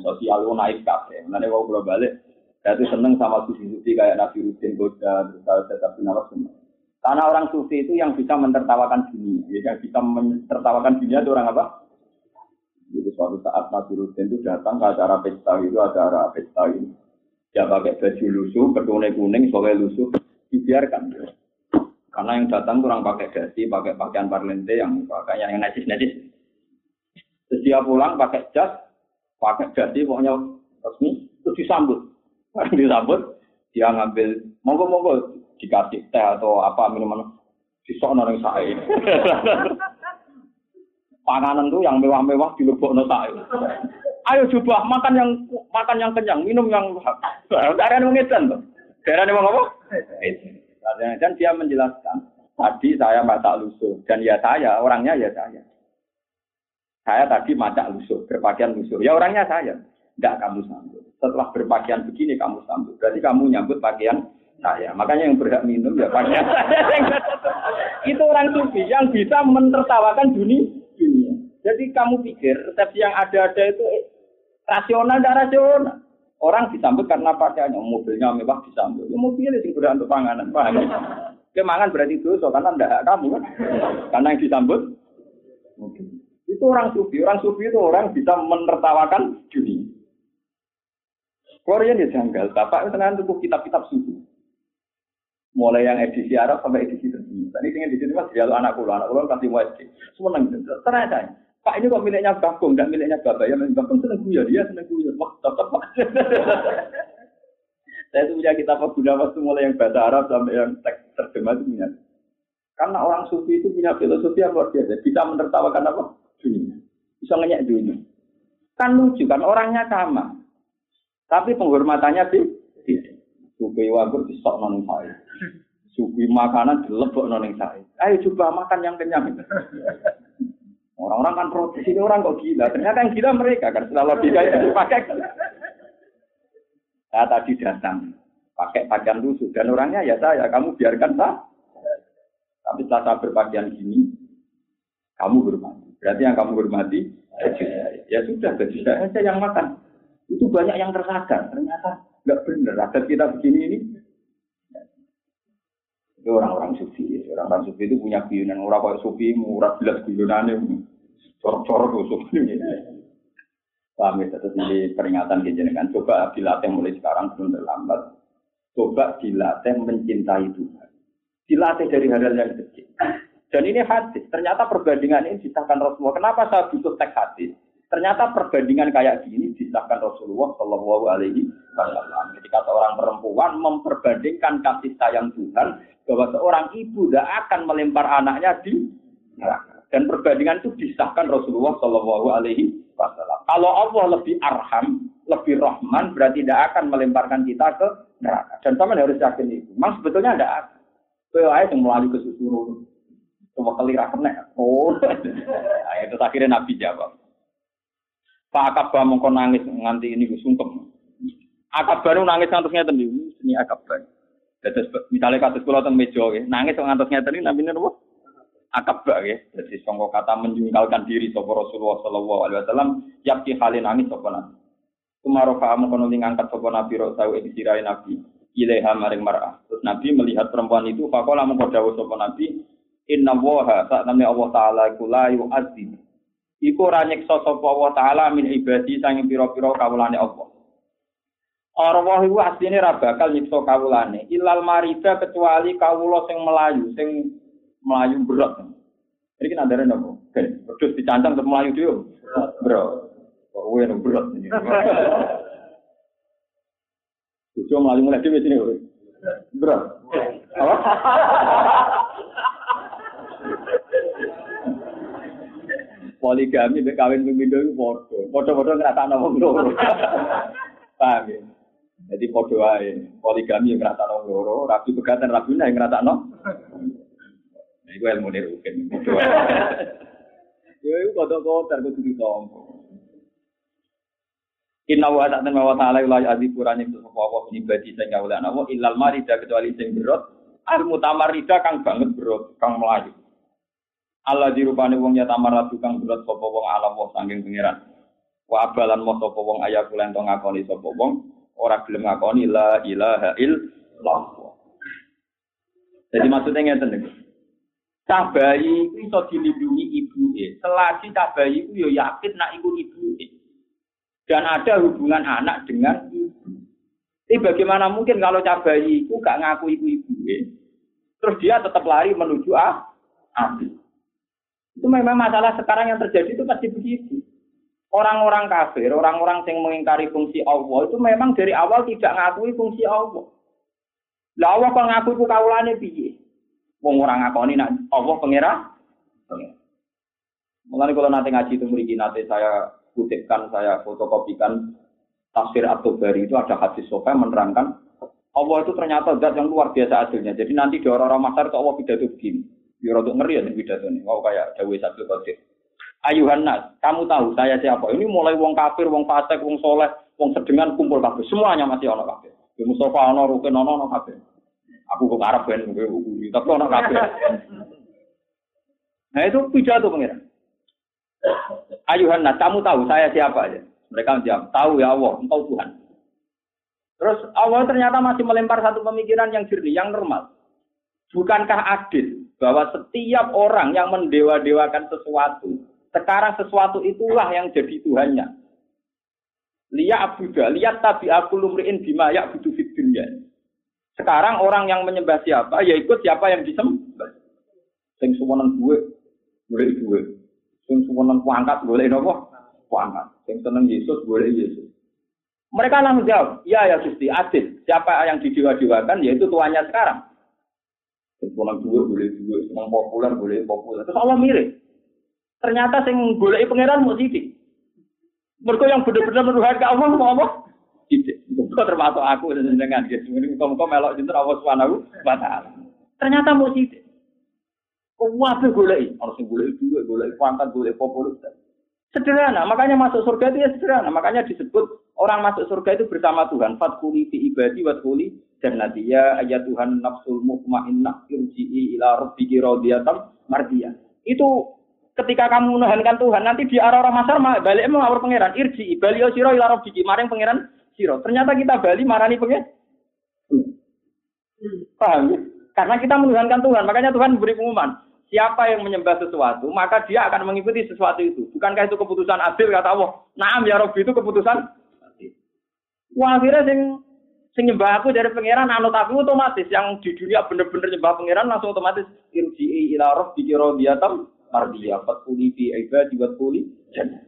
Sosial itu naik kafe. Nanti kalau belum balik, saya itu seneng sama sufi-sufi kayak Nabi Rudin Boda, terus tetap Nawas semua. Karena orang sufi itu yang bisa mentertawakan dunia, ya, yang bisa mentertawakan dunia itu orang apa? Jadi suatu saat Nabi Rudin itu datang ke acara pesta itu, acara pesta ini. Dia pakai baju lusuh, ketune kuning, soalnya lusuh, dibiarkan. Karena yang datang kurang pakai dasi, pakai pakaian parlente yang pakaian yang najis-najis. Terus dia pulang pakai jas, pakai dasi, pokoknya resmi, terus disambut. disambut, dia ngambil monggo-monggo dikasih teh atau apa minuman disokno ning sae. Panganan tuh yang mewah-mewah dilebokno sae. Ayo coba makan yang makan yang kenyang, minum yang darah ngedan tuh. Darah nih apa? Dan dia menjelaskan, tadi saya masak lusuh dan ya saya orangnya ya saya. Saya tadi masak lusuh, berpakaian lusuh. Ya orangnya saya. Tidak kamu sambut. Setelah berpakaian begini kamu sambut. Berarti kamu nyambut pakaian saya. Makanya yang berhak minum ya pakaian saya. Itu orang sufi yang bisa menertawakan dunia. Jadi kamu pikir resepsi yang ada-ada itu rasional, tidak rasional. Orang disambut karena pakaiannya, mobilnya mewah disambut. Ya mobilnya berhak untuk panganan, paham? Kemangan berarti dosa karena tidak kamu kan. Karena yang disambut mobil. Itu orang sufi. Orang sufi itu orang bisa menertawakan dunia. Korea ya janggal. Bapak itu tenang tuh kitab-kitab sufi. Mulai yang edisi Arab sampai edisi terkini. Tadi dengan edisi mas dia anak kulo, anak kulo kasih SD. Semua nang tenang aja. Pak ini kok miliknya Bagong, tidak miliknya Bapak. Ya Bagong seneng guyon, dia seneng guyon. Wah, tetap Pak. Saya itu punya kitab Guna waktu mulai yang bahasa Arab sampai yang teks terjemah itu punya. Karena orang sufi itu punya filosofi yang luar biasa. Bisa menertawakan apa? Bisa ngeyak dunia. Kan lucu kan orangnya sama. Tapi penghormatannya sih. Supi wagur sok noning saya. Supi makanan dilebok noning saya. Ayo coba makan yang kenyang. Orang-orang kan protes ini orang kok gila. Ternyata yang gila mereka kan setelah logika itu dipakai. Saya tadi datang pakai pakaian lusuh dan orangnya ya saya. Kamu biarkan. Tapi setelah saya berpakaian gini, kamu hormati. Berarti yang kamu hormati baju saya. Ya sudah, baju saya saja yang makan. Itu banyak yang tersadar. Ternyata nggak benar. Adat kita begini ini. Itu orang-orang sufi. Orang-orang sufi itu punya guyunan. Orang kayak sufi, murah jelas guyunannya. Corok-corok tuh sufi. Paham ya, terus ini peringatan kejenengan. Coba dilatih mulai sekarang belum terlambat. Coba dilatih mencintai Tuhan. Dilatih dari hal-hal yang kecil. Dan ini hadis. Ternyata perbandingan ini disahkan Rasulullah. Kenapa saya butuh teks hadis? Ternyata perbandingan kayak gini disahkan Rasulullah Shallallahu Alaihi Wasallam. Ketika seorang perempuan memperbandingkan kasih sayang Tuhan bahwa seorang ibu tidak akan melempar anaknya di neraka. Dan perbandingan itu disahkan Rasulullah Shallallahu Alaihi Wasallam. Kalau Allah lebih arham, lebih rahman, berarti tidak akan melemparkan kita ke neraka. Dan sama harus yakin itu. Memang sebetulnya tidak akan. Yang melalui kesusuran Cuma kali kena. Oh. Nah, itu akhirnya Nabi jawab. Pak Akabah mongko nangis nganti ini sungkem. Akabah nu nangis ngantos ngeten niku, ini Akabah. Dados misalnya kados kula teng meja nggih, nangis ngantos ngeten iki namine napa? Akabah nggih. Dadi sangka kata menjungkalkan diri sapa Rasulullah sallallahu alaihi wasallam, yakti halin nangis sapa nabi. Kumaro kamu kono ngangkat sapa nabi ro tau ing sirahe nabi. Ilaiha maring mar'ah. Terus Nabi melihat perempuan itu, fakola mengko dawuh sapa Nabi, Inna woha saat namanya Allah Ta'ala iku la yu'adzim. Iku ora nyiksa sapa Allah Ta'ala min ibadi sanging pira-pira kawulane Allah. Allah iku asline ra bakal nyiksa kawulane. Ilal marida kecuali kawula sing melayu, sing melayu berat. Kan ada nopo. Terus dicancang untuk melayu dia. Bro. Kok yang berat ini. Tujuh melayu mulai di sini. Berat. Apa? Poligami mek kawin pemindo iku padha. Padha-padha ngrasakno wong loro. Paham ya? Jadi padha wae. Poligami yang ngrasakno loro, rabi pegatan rabi yang ngrasakno. Nah, iku ilmu ne wae. Yo iku kodok-kodok kudu ditompo. Inna wa ta'ala wa ta'ala la ya'dzibu rani sapa apa pribadi sing kawula ana illal marida kecuali sing berot al mutamarrida kang banget berot kang melayu. Allah dirupani wong ya tamar kang berat sapa wong alam wong saking pangeran. Wa abalan mo sapa wong ayah kulen to ngakoni sapa wong ora gelem ngakoni la ilaha illallah. Jadi maksudnya ngeten niku. Cah bayi itu iso dilindungi ibuke. Selagi cah bayi ya yakin nak iku ibuke. Dan ada hubungan anak dengan ibu. Tapi bagaimana mungkin kalau cah bayi itu gak ngaku ibu ibuke? Terus dia tetap lari menuju ah, api. Itu memang masalah sekarang yang terjadi itu pasti begitu. Orang-orang kafir, orang-orang yang mengingkari fungsi Allah itu memang dari awal tidak ngakui fungsi Allah. Lah Allah kok ngaku iku kawulane piye? Wong ora ngakoni nak Allah pengira. Mulane kalau nanti ngaji itu mriki nanti saya kutipkan, saya fotokopikan tafsir At-Tabari itu ada hadis sofa menerangkan Allah itu ternyata zat yang luar biasa adilnya. Jadi nanti di orang-orang masar itu Allah pidato begini. Ya untuk ngeri ya pidato ini. Wow kayak Dawe Sabtu Qadir. Ayuhan nas, kamu tahu saya siapa? Ini mulai wong kafir, wong fasik, wong soleh, wong sedengan kumpul kafir. Semuanya masih ono kafir. Di Mustafa ono, Rukin ono, ono kafir. Aku kok Arab kan, tapi ono kafir. Nah itu pidato pengiran. Ayuhan nas, kamu tahu saya siapa aja? Mereka menjawab, tahu ya Allah, engkau Tuhan. Terus Allah ternyata masih melempar satu pemikiran yang jernih, yang normal. Bukankah adil bahwa setiap orang yang mendewa-dewakan sesuatu, sekarang sesuatu itulah yang jadi Tuhannya. Lihat abuda, lihat tabi aku lumriin bima ya butuh. Sekarang orang yang menyembah siapa, ya ikut siapa yang disembah. Sing suwonan gue, boleh gue. Sing suwonan kuangkat, boleh nopo? Kuangkat. Sing seneng Yesus, boleh Yesus. Mereka langsung jawab, ya ya Gusti, adil. Siapa yang didewa-dewakan, yaitu tuannya sekarang. Sing suwonan gue, boleh gue. Seneng populer, boleh populer. Terus Allah mirip. Ternyata sing golek pangeran mau sidik. Mergo yang benar-benar menuhan ke Allah mau apa? Sidik. Kok termasuk aku dengan gitu. Ini muka melok jinten Allah Subhanahu wa taala. Ternyata mau sidik. Kok wae golek, harus golek juga, golek pangkat, golek populer. Sederhana, makanya masuk surga itu ya sederhana. Makanya disebut orang masuk surga itu bersama Tuhan. Fatkuli fi ibadi watkuli jannati ya ayat Tuhan nafsul mutmainnah irji'i ila rabbiki radiyatan mardiyah. Itu ketika kamu menuhankan Tuhan, nanti di arah orang masar balik mau ngawur pangeran irji, bali siro ila rabbiki, maring pangeran siro. Ternyata kita bali marani pangeran. Paham ya? Karena kita menuhankan Tuhan, makanya Tuhan memberi pengumuman. Siapa yang menyembah sesuatu, maka dia akan mengikuti sesuatu itu. Bukankah itu keputusan adil kata Allah? Naam ya Rabbi itu keputusan adil. Wah, akhirnya sing sing aku dari pangeran anut aku otomatis yang di dunia bener-bener nyembah pangeran langsung otomatis irji ila rabbiki radiyatan mardiyah fatkuli fi ibadi wa kuli jannah.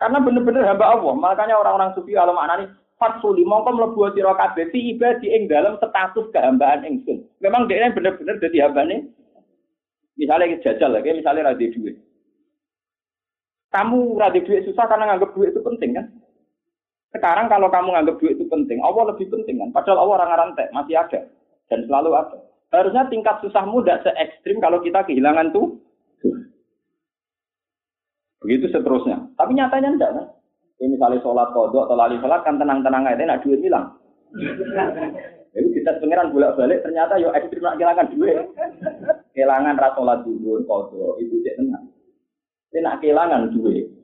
Karena benar-benar hamba Allah. Makanya orang-orang sufi kalau maknani fatkuli mongko mlebu sira kabeh fi ibadi ing dalam status kehambaan ingsun. Memang dia benar-benar dadi hambane. Misalnya jajal lagi, misalnya radhi duit. Kamu radhi duit susah karena nganggap duit itu penting kan? Sekarang kalau kamu nganggap duit itu penting, Allah lebih penting kan? Padahal Allah orang rantai, masih ada. Dan selalu ada. Harusnya tingkat susahmu tidak se ekstrim kalau kita kehilangan tuh Begitu seterusnya. Tapi nyatanya enggak kan? Ini misalnya sholat kodok atau lali sholat kan tenang-tenang aja, nak duit hilang. Jadi kita pengiran bolak balik ternyata yo ekstrim nak kehilangan duit. Kehilangan ras sholat dulu kodok itu dia tenang. Ini nak kehilangan duit.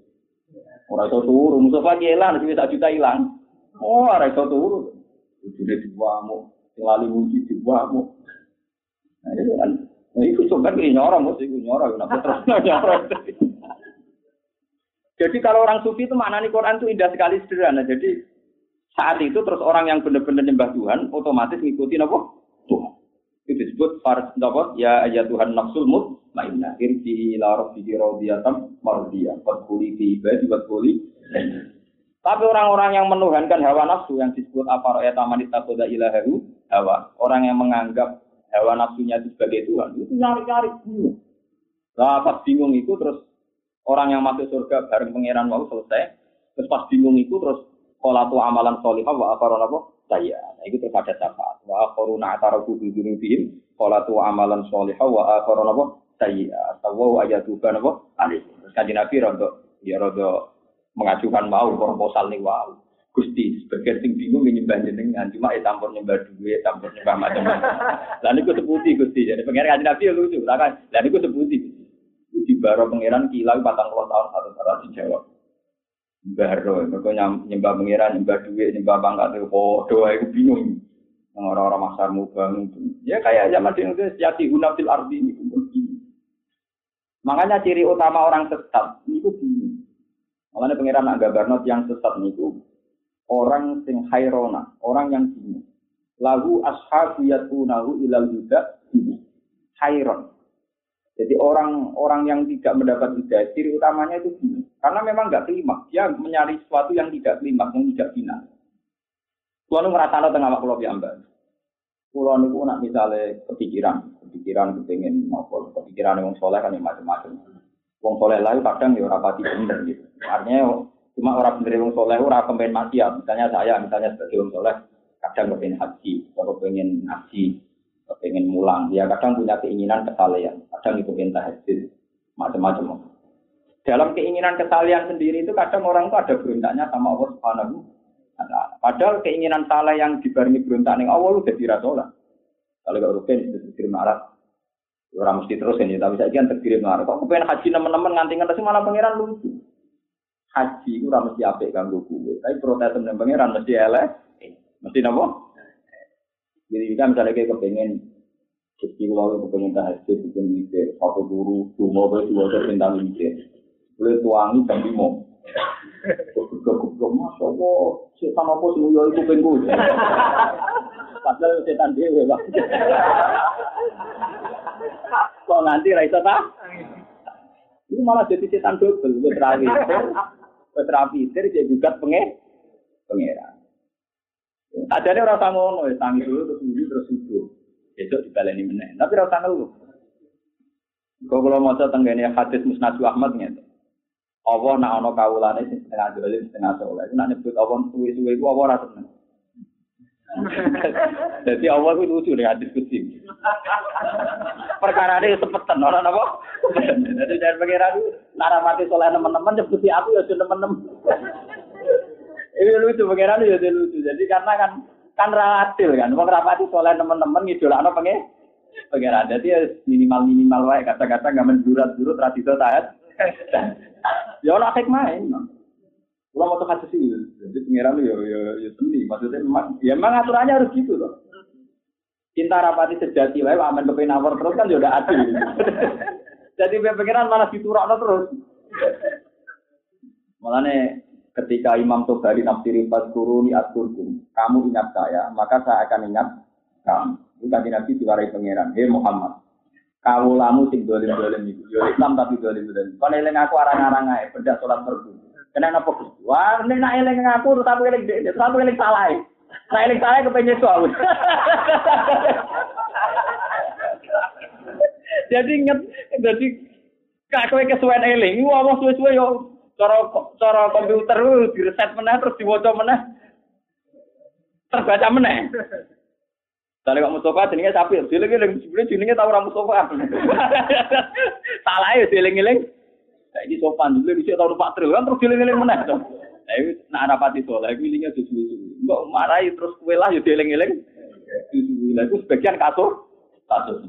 Orang itu turun, musuh kehilangan, duit tak juta hilang. Oh, orang itu turun. Duit diwamu, lali muji diwamu. Nah, itu kan. Nah, itu coba ini nyorong, mesti nyorong, kenapa terus nyorong. Jadi kalau orang sufi itu maknanya Quran itu indah sekali sederhana. Jadi saat itu terus orang yang benar-benar nyembah Tuhan otomatis ngikutin apa? Tuhan. Itu disebut fars apa? Ya ayat Tuhan nafsul mutmainnah. Irji ila rabbiki radiyatan mardiyah. Fadkhuli fi ibadi wadkhuli tapi orang-orang yang menuhankan hawa nafsu yang disebut apa roya tamanit takoda ilahahu hawa. Orang yang menganggap hawa nafsunya itu sebagai Tuhan. Itu nyari-nyari. Lah pas bingung itu terus Orang yang masuk surga bareng pangeran mau selesai, terus pas bingung itu terus kolatu amalan solihah wa apa? Saya. Nah, itu terus ada syafaat. Wa akharuna ataraku bi dzunubihim kolatu amalan solihah wa akharon apa? Saya. Tawu ayatu kan apa? Ali. Terus kanjeng Nabi rondo ya rondo mengajukan mau proposal nih wow. Gusti, sebagian sing bingung nyembah jenengan, cuma ya campur nyembah duit, campur nyembah macam-macam. Lalu itu sebuti Gusti, jadi pengen kanjeng Nabi ya lucu, kan? Lalu itu sebuti di baro pangeran kilau patang puluh tahun satu cara dijawab. Baro, mereka nyembah pangeran, nyembah duit, nyembah pangkat itu doa itu bingung. Orang-orang masar mubang Ya kayak zaman itu sejati unatil arti ini. Makanya ciri utama orang sesat itu bingung. Makanya pangeran agak barnot yang sesat itu orang sing hairona, orang yang bingung. Lagu ashabu yatunahu ilal huda hairon. Jadi orang-orang yang tidak mendapat hidayah, ciri utamanya itu gini. Karena memang nggak kelima. Dia mencari sesuatu yang tidak kelima, yang tidak final. Tuhan merasa tengah makhluk yang mbak. Kulo niku nak misale kepikiran, kepikiran kepengin nopo, kepikiran wong soleh kan yang macam-macam. Wong soleh lain kadang ya ora pati gitu. Artinya cuma orang bener wong soleh ora kepen maksiat. Misalnya saya, misalnya sebagai wong soleh, kadang kepengen haji, atau kepengen haji, kepengen mulang. Ya kadang punya keinginan kesalehan, kadang itu pengen tahajud, macam-macam. Dalam keinginan kesalehan sendiri itu kadang orang itu ada berontaknya sama Allah Subhanahu Nah, padahal keinginan salah yang dibarengi berontak ning awal udah dirasolah. Kalau gak rutin itu terkirim marah. Orang mesti terus ini, tapi saya kan terkirim marah. Kok pengen haji teman-teman nganti nganti malah pangeran lucu. Haji itu ora mesti apik ganggu gue, tapi protes temen pangeran mesti elek. Mesti nopo? Jadi kita misalnya kayak kepengen jadi kalau kepengen tahajud, kepengen mikir, satu guru, dua mau dua tentang mikir. Boleh tuangi jam lima. Goblok masya Allah, setan apa sih yo iku pengku. Padahal setan dhewe, Pak. Kok nganti ra iso ta? Ini malah jadi setan double, ra witir jadi gugat penge pangeran. Adane ora usah ngono, tangi dulu terus ngendi terus subuh. Besok dibaleni meneh. Tapi ora usah ngeluh. Kau kalau mau tenggene hadis Musnad Ahmad ngene. Allah nak ana kawulane sing setengah dolim setengah soleh. Nak nyebut Allah suwe-suwe ku Allah ora seneng. Jadi Allah itu lucu nih hadis kutsi. Perkara ini sepetan orang apa? Jadi jangan pengira itu nara mati soleh teman-teman nyebuti aku ya teman-teman. Ini lucu pengira ya lucu. Jadi karena kan kan relatif kan. Wong rapati soleh teman-teman ngidolakno pengen pengira. Jadi ya minimal minimal wae kata-kata nggak mendurat-durut tradisi taat. Ya ora hikmah Kalau mau kasih sih, jadi pengiran ya ya ya seni. Maksudnya memang, ya memang aturannya harus gitu loh. Cinta rapati sejati wae, aman kepengen nawar terus kan ya udah adil. jadi pengiran malah diturakno terus. Malahnya ketika Imam Tobari nafsiri pas turuni aturkum, kamu ingat saya, maka saya akan ingat kamu. Itu tadi nabi diwarai pengiran, hei Muhammad, kawulamu sing dolim dolim itu, yo Islam tapi dolim dolim. Kau eling aku arang-arang aja, beda sholat fardu. Kena apa Wah, ini nak eling aku, terus aku eling dia, terus aku salah. Nah eling salah kepengen soal. jadi inget, jadi kakek kesuwen eling, mau suwe-suwe yo cara cara komputer di reset meneh terus diwaca meneh terbaca meneh. Tadi kok Mustafa jenenge sapi, dieling-eling sebenarnya jenenge tau ora. Salah ya dieling-eling. Saiki sopan dulu bisa tau numpak truk kan terus dieling-eling meneh to. Lah iki nak rapati soleh iku ilinge susu-susu. Kok marahi terus kowe lah ya dieling-eling. Itu sebagian kasus kasus.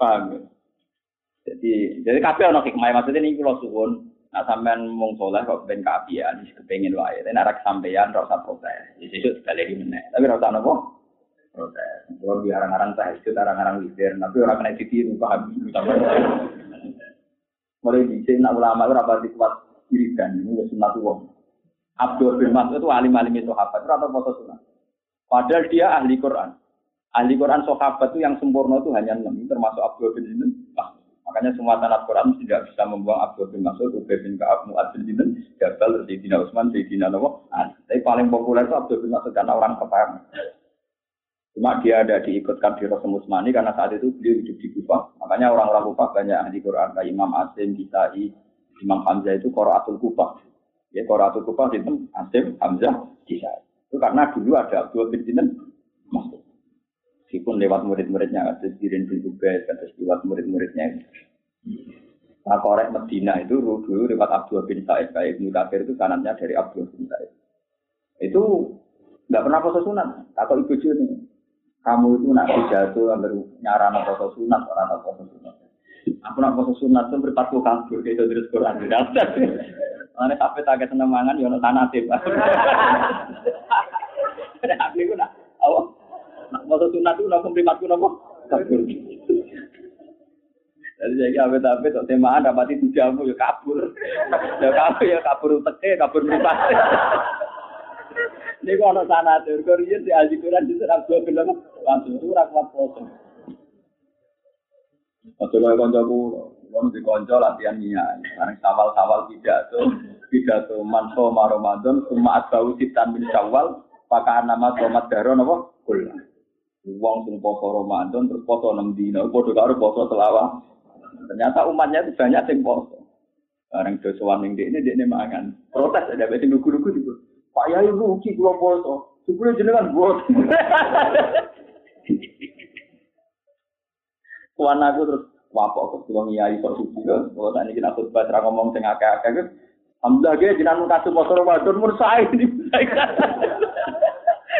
Paham ya? Jadi jadi kabeh ana hikmah maksudnya ini kula suwun Nah sampean mung soleh kok ben keapian, kepengin wae. Nek sampean ora usah protes. Sesuk sekali meneh. Tapi ora usah nopo? protes. Kalau di arang-arang tahajud, arang-arang witir, tapi orang kena ditiru paham. Mulai di sini nak ulama itu rapat kuat wiridan ini wis sunat wong. Abdul bin Mas'ud itu alim-alim itu sahabat, atau foto sunat. Padahal dia ahli Quran. Ahli Quran sahabat itu yang sempurna itu hanya enam, termasuk Abdul bin Mas'ud. Makanya semua tanah Quran tidak bisa membuang Abdul bin Mas'ud, Ubay bin Ka'ab, Mu'ad bin Dinan, Jabal, Sayyidina Utsman, Sayyidina Nawawi. Tapi paling populer itu Abdul bin Mas'ud karena orang kepaham. Cuma dia ada diikutkan di Rasul Musmani karena saat itu beliau hidup di Kufah. Makanya orang-orang Kufah banyak ahli Quran kayak Imam Asim, Kisai, Imam Hamzah itu Quraatul Kufah. Ya Quraatul Kufah itu Asim, Hamzah, Kisai. Itu karena dulu ada Abdul bin Dinan masuk. Meskipun lewat murid-muridnya, ada Sirin bin Ubed, ada lewat murid-muridnya. Nah, korek Medina itu dulu lewat Abdul bin Said, kayak Ibnu Kafir itu sanatnya dari Abdul bin Said. Itu nggak pernah proses sunat, takut ibu nih kamu itu nak pidato ambil nyaran atau sunat orang atau sunat. Aku nak poso sunat tuh berpatu kabur kayak terus Quran daftar. Mana sampai tak seneng mangan yo tanah. Aku itu nak awak poso sunat tuh nak berpatu nopo. Jadi saya apa tapi tuh temaan dapat itu jamu ya kabur, ya kabur ya kabur teke kabur berpatu. Ini kok ada sana tuh, Korea di Aji Quran di serap dua film, langsung itu rakyat foto. Waktu lo konco ku, lo di konco latihan niat, sekarang sawal-sawal pidato, pidato manso maromadon, cuma asbau sitan min syawal, pakai nama tomat daro nopo, kul. Wong sing poso Ramadan terus poso 6 dina, padha karo poso selawat. Ternyata umatnya itu banyak yang poso. Barang dosowan ning dekne dekne mangan. Protes ada beti lugu-lugu juga. Pak Yai rugi kula poso. Sebelum jenengan buat. Tuan aku terus wapok ke kula ngiyai kok suci kok. Kalau tak niki aku khotbah ra ngomong sing akeh-akeh ku. Alhamdulillah ge jenengan kasih poso Ramadan mun sae.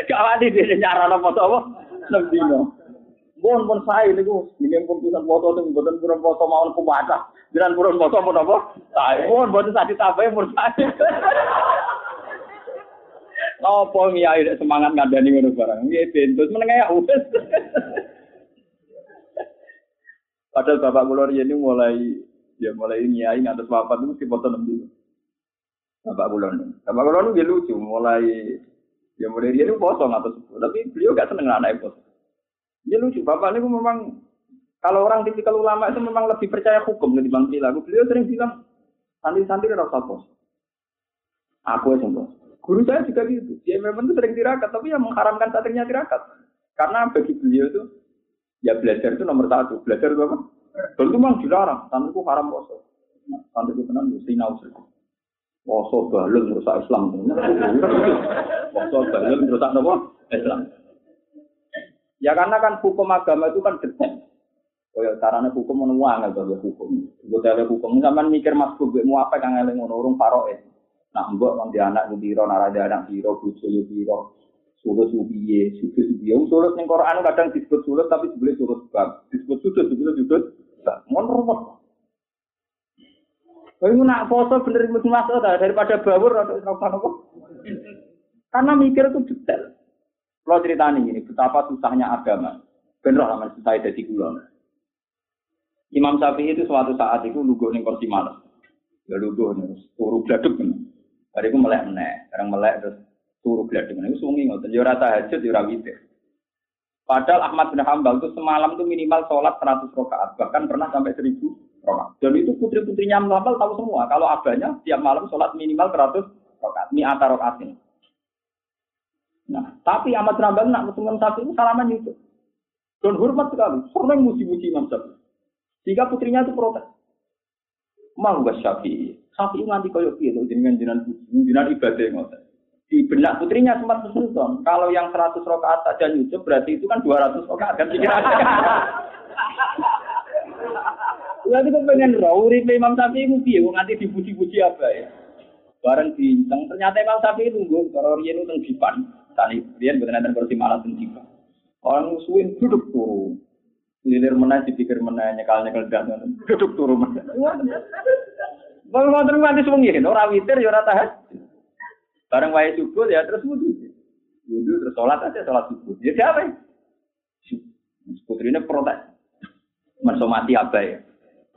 Gak wani dhewe nyarana poso apa? 6 dino. Mohon pun saya niku ingin pun bisa foto sing mboten purun foto mawon kuwata. Jenengan purun foto pun apa? Saya mohon mboten sak ditambahi pun saya. Apa ngiyai semangat ngandani ngono barang. Nggih bentus meneng ya wis. Padahal bapak kula ini mulai ya mulai ngiyai ngantos bapak itu foto nembi. Bapak kula Bapak kula nu lucu mulai ya mulai dia itu foto ngatus tapi beliau gak seneng anak foto. Ya lucu, bapak ini memang kalau orang tipikal ulama itu memang lebih percaya hukum ketimbang perilaku. Beliau sering bilang, santri-santri rasa bos. Aku yang bos. Guru saya juga gitu. Dia memang itu sering tirakat, tapi yang mengharamkan santrinya tirakat. Karena bagi beliau itu, ya belajar itu nomor satu. Belajar itu apa? Dulu itu memang dilarang. Santriku haram poso. Nah, santriku tenang, ya sinau Poso balun merusak Islam. Poso balun merusak apa? Islam. Ya karena kan hukum agama itu kan detail. Kaya carane hukum menuang atau hukum. Gue tele hukum zaman mikir mas gue mau apa kang eling ngono urung paroe. Nah mbok wong di anak biro narada anak biro bojo yo biro. Sulut subiye, sulut subiye. Sulut ning Quran kadang disebut sulut tapi sebenarnya sulut bab. Disebut sulut disebut sulut. Ngono rumus. Kalau nak foto bener mesti masuk daripada bawur atau apa Karena mikir itu detail. Kalau cerita ini, betapa susahnya agama. Benar lah susah jadi kulon. Imam Syafi'i itu suatu saat itu lugu ning kursi malam. Ya lugu nih, turu gladuk kan. Hari itu melek meneh, sekarang melek terus turu gladuk. Itu sungi ngoten, ya hajat yo ya. Padahal Ahmad bin Hambal itu semalam itu minimal sholat 100 rakaat, bahkan pernah sampai 1000 rakaat. Dan itu putri-putrinya Hambal tahu semua, kalau abahnya tiap malam sholat minimal 100 rakaat, ini antara rakaat ini. Nah, tapi Ahmad Hanbal nak ketemu Syafi'i itu salaman itu. Dan hormat sekali, sering muji-muji Imam Syafi'i. Jika putrinya itu protes. Mau gak Syafi'i? Syafi'i nganti koyok piye dengan jinan jinan ibadah ngoten. Di benak putrinya sempat kesulitan. Kalau yang 100 rakaat saja nyucup berarti itu kan 200 rakaat kan pikirannya. Lalu kok pengen rauri Imam Syafi'i mu piye nganti dipuji-puji apa ya? Bareng bincang, ternyata Imam Syafi'i nunggu kalau riyen itu dipan. Tani dia bukan ada kursi malah sendiri. Orang musuhin duduk turun. Lilir mana dipikir mana nyekal nyekal dan duduk turun mana. Kalau mau terus nanti semuanya kan orang witir ya tahan. Bareng wae subuh ya terus wudhu. Wudhu terus sholat aja sholat subuh. Ya siapa? Putrinya protes. Mensomati apa ya?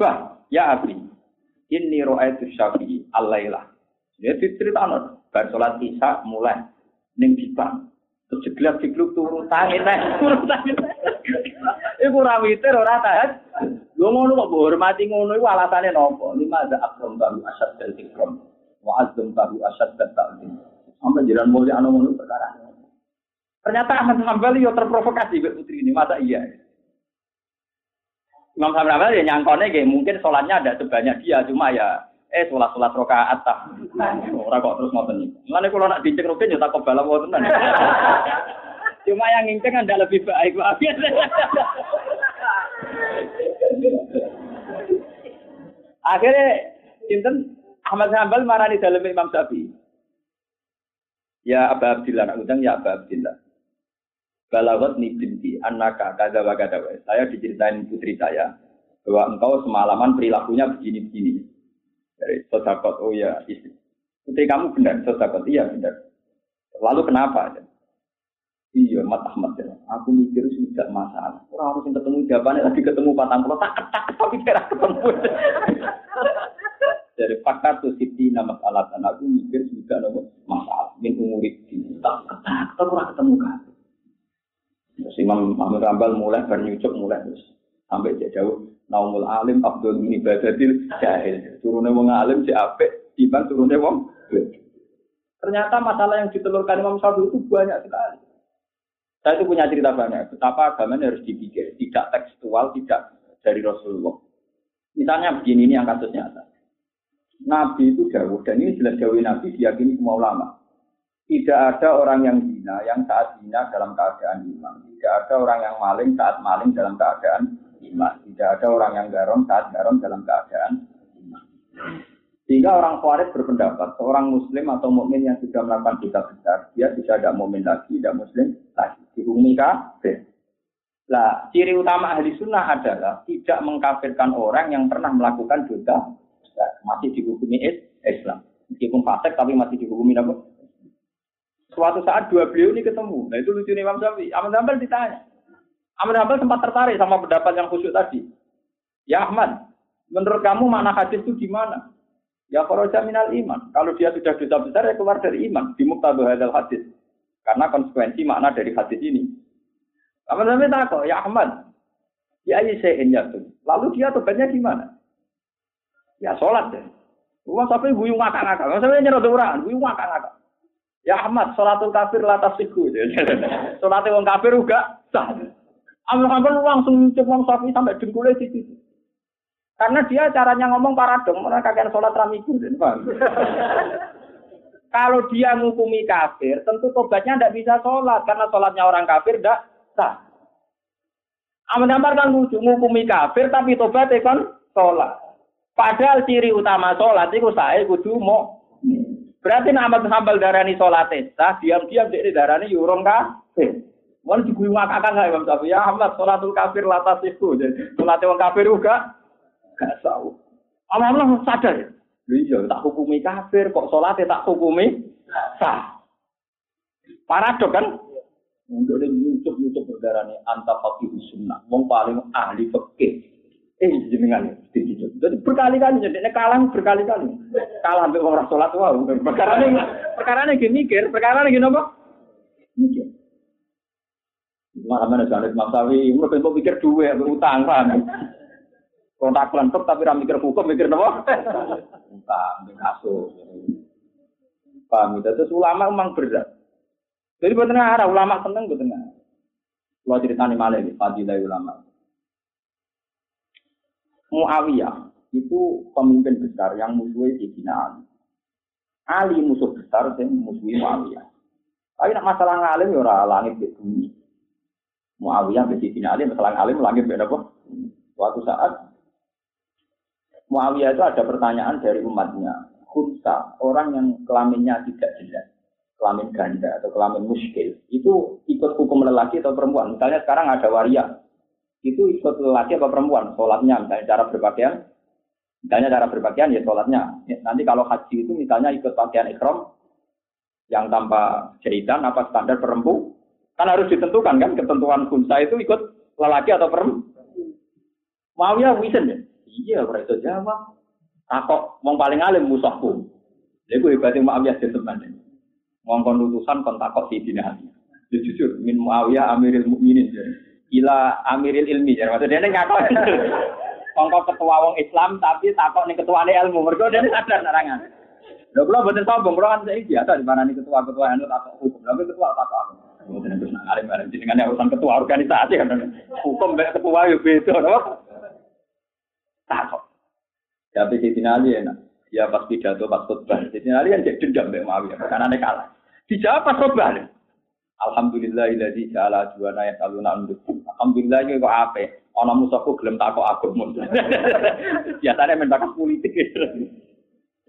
Bah, ya Abi. Ini roa itu syafi'i alailah. Dia cerita bar sholat isya mulai ning bipang. Terus jeglak jegluk turu tangi teh. Iku ora witir ora tahan. Lho ngono kok hormati ngono iku alasane napa? Lima ada akram baru asad dari ikram. Wa azam baru asad dan ta'zim. Sampai jalan mulia anu ngono perkara. Ternyata Ahmad Hambali yo terprovokasi mbek putri ini, masa iya? Imam Hambali ya nyangkone mungkin sholatnya ada sebanyak dia, cuma ya eh sholat sholat rokaat tak ora kok terus ngoten niku. Mulane kula nak dinceng rukin ya tak kebal apa tenan cuma yang nginceng anda lebih baik Pak. Akhirnya sinten? Ahmad Hambal marani dalam Imam Syafi'i. Ya Aba Abdillah nak ya Aba Abdillah Balawat ni binti anaka kada wa kada Saya diceritain putri saya bahwa engkau semalaman perilakunya begini-begini. Dari sodakot, oh ya istri. Putri kamu benar, sodakot, iya benar. Lalu kenapa? Iya, Mat Ahmad ya. Aku mikir sudah masalah. Orang harus ketemu jawabannya lagi ketemu patang pulau tak ketak tapi tidak ketemu. Dari fakta tuh siti nama alat dan aku mikir sudah masalah. Min umurit tak ketak tapi orang ketemu kan. Terus Imam Muhammad Rambal mulai bernyucuk mulai terus sampai jauh Naumul alim abdul min ibadatil jahil. Turunnya wong alim si apik, iman turunnya wong Ternyata masalah yang ditelurkan Imam Syafi'i itu banyak sekali. Saya itu punya cerita banyak. Betapa agama ini harus dipikir, tidak tekstual, tidak dari Rasulullah. Misalnya begini ini yang kasus nyata. Nabi itu jauh dan ini jelas jauh Nabi diyakini semua ulama. Tidak ada orang yang zina yang saat zina dalam keadaan iman. Tidak ada orang yang maling saat maling dalam keadaan iman. Tidak ada orang yang garom saat garom dalam keadaan iman. Sehingga orang Khawarij berpendapat, seorang muslim atau mukmin yang sudah melakukan dosa besar, dia sudah tidak mukmin lagi, tidak muslim lagi. Dihukumi kafir. Nah, ciri utama ahli sunnah adalah tidak mengkafirkan orang yang pernah melakukan dosa masih dihukumi Islam. Meskipun fasik tapi masih dihukumi apa? Suatu saat dua beliau ini ketemu. Nah itu lucu nih Imam Syafi'i. Ahmad Hambal ditanya. Ahmad Hambal sempat tertarik sama pendapat yang khusyuk tadi. Ya Ahmad, menurut kamu mana hadis itu gimana? Ya kharaja minal iman. Kalau dia sudah dosa besar ya keluar dari iman. Di muktadu hadal hadis. Karena konsekuensi makna dari hadis ini. Apa namanya takut? Ya Ahmad. Ya Aisyah ya tuh. Lalu dia tobatnya gimana? Ya sholat deh. Rumah sampai guyung ngakak-ngakak. Sampai nyerah orang, guyung ngakak-ngakak. Ya Ahmad, sholatul kafir latas siku. Sholatnya orang kafir juga sah. Ambil Hanbal langsung wong sapi sampai dengkulnya di situ. Karena dia caranya ngomong paradong, orang kakek sholat ramiku. Kalau dia ngukumi kafir, tentu tobatnya tidak bisa sholat. Karena sholatnya orang kafir tidak sah. Amin Amar kan lucu, ngukumi kafir tapi tobatnya kan sholat. Padahal ciri utama sholat itu saya kudu mau. Berarti nama Hambal darani sholat sah, diam-diam dia darani yurong kafir. Mau diguyu ngakak nggak Imam Syafi'i? Ya Ahmad, sholatul kafir latas itu. Sholatnya orang kafir juga Gak tahu. Allah sadar ya. Iya, tak hukumi kafir, kok sholatnya tak hukumi sah. Paradok kan? Untuk dia nyucuk-nyucuk berdarah ini, anta fakih sunnah. Wong paling ahli fakih. Eh, jenengan itu. Jadi berkali-kali, jadi kalah berkali-kali. Kalah sampai orang sholat, wah. Perkara ini, perkara ini gini mikir, perkara ini gini apa? Mikir. Mana mana jangan masawi, umur tempo pikir duit, utang, paham? Kontak kelentuk tapi ra mikir hukum, mikir apa? Mikir kasus. Paham itu? Terus ulama memang berat. Jadi buat arah ulama seneng buat tengah. Kalau ceritanya malah ini, fadilah ulama. Muawiyah itu pemimpin besar yang musuhi Sayyidina Ali. Ali musuh besar yang musuhi Muawiyah. Tapi nak masalah ngalim ya ora langit di bumi. Muawiyah be Sayyidina Ali masalah ngalim langit beda apa? Suatu saat Muawiyah itu ada pertanyaan dari umatnya. Khunsa, orang yang kelaminnya tidak jelas, kelamin ganda atau kelamin muskil, itu ikut hukum lelaki atau perempuan. Misalnya sekarang ada waria, itu ikut lelaki atau perempuan, sholatnya, misalnya cara berpakaian, misalnya cara berpakaian ya sholatnya. Nanti kalau haji itu misalnya ikut pakaian ikhram, yang tanpa jahitan apa standar perempuan, kan harus ditentukan kan, ketentuan khunsa itu ikut lelaki atau perempuan. Muawiyah wisen ya, Iya, iso jawab. Takok wong paling alim musuhku. Lha iku hebate Muawiyah den teman. Ngongkon utusan kon si dina. Ya jujur min Muawiyah Amiril Mukminin. Ila Amiril Ilmi. Ya maksudnya dia ngakon. Kongko ketua wong Islam tapi takok nih ketua ilmu. Mergo dia sadar narangan. Lha kula boten sombong, kula kan saya biasa di mana nih ketua-ketua anu takok hukum. Lha ketua nang alim-alim jenengan urusan ketua organisasi kan. Hukum ketua yo beda, takut. Tapi si Ali enak. Ya pas pidato, pas khutbah. Si Ali kan jadi dendam Mbak Muawiyah. Karena aneh kalah. Dijawab pas khutbah. Alhamdulillah iladi ja'ala juwana ya saluna unduk. Alhamdulillah ini kok apa? Ono musuhku gelem takok aku. Biasanya main bakat politik.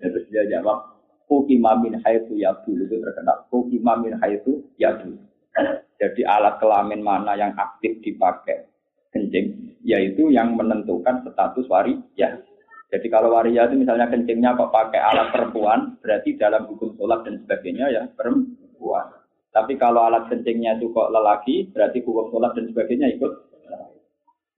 Ya, terus dia jawab, Hukima min haitsu yabul itu terkenal. Hukima min haitsu yabul. Jadi alat kelamin mana yang aktif dipakai kencing, yaitu yang menentukan status ya. Jadi kalau waria itu misalnya kencingnya kok pakai alat perempuan, berarti dalam hukum sholat dan sebagainya ya perempuan. Tapi kalau alat kencingnya itu kok lelaki, berarti hukum sholat dan sebagainya ikut.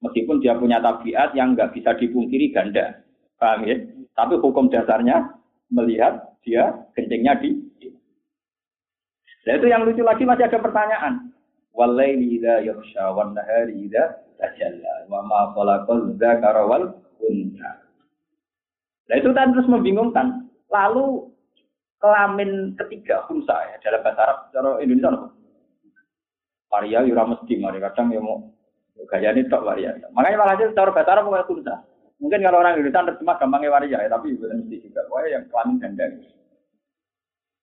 Meskipun dia punya tabiat yang nggak bisa dipungkiri ganda. Paham ya? Tapi hukum dasarnya melihat dia kencingnya di. Nah itu yang lucu lagi masih ada pertanyaan. Walaili idza yakhsha wan nahari tajalla wa ma khalaqal dzakara wal. Nah itu kan terus membingungkan. Lalu kelamin ketiga khumsa ya dalam bahasa Arab cara Indonesia apa? Waria yura mesti mari kadang ya mau gaya ini tok waria. Makanya malah aja cara bahasa Arab kunta. Mungkin kalau orang Indonesia terjemah gampangnya waria ya, tapi bukan mesti juga. Wah yang kelamin ganda.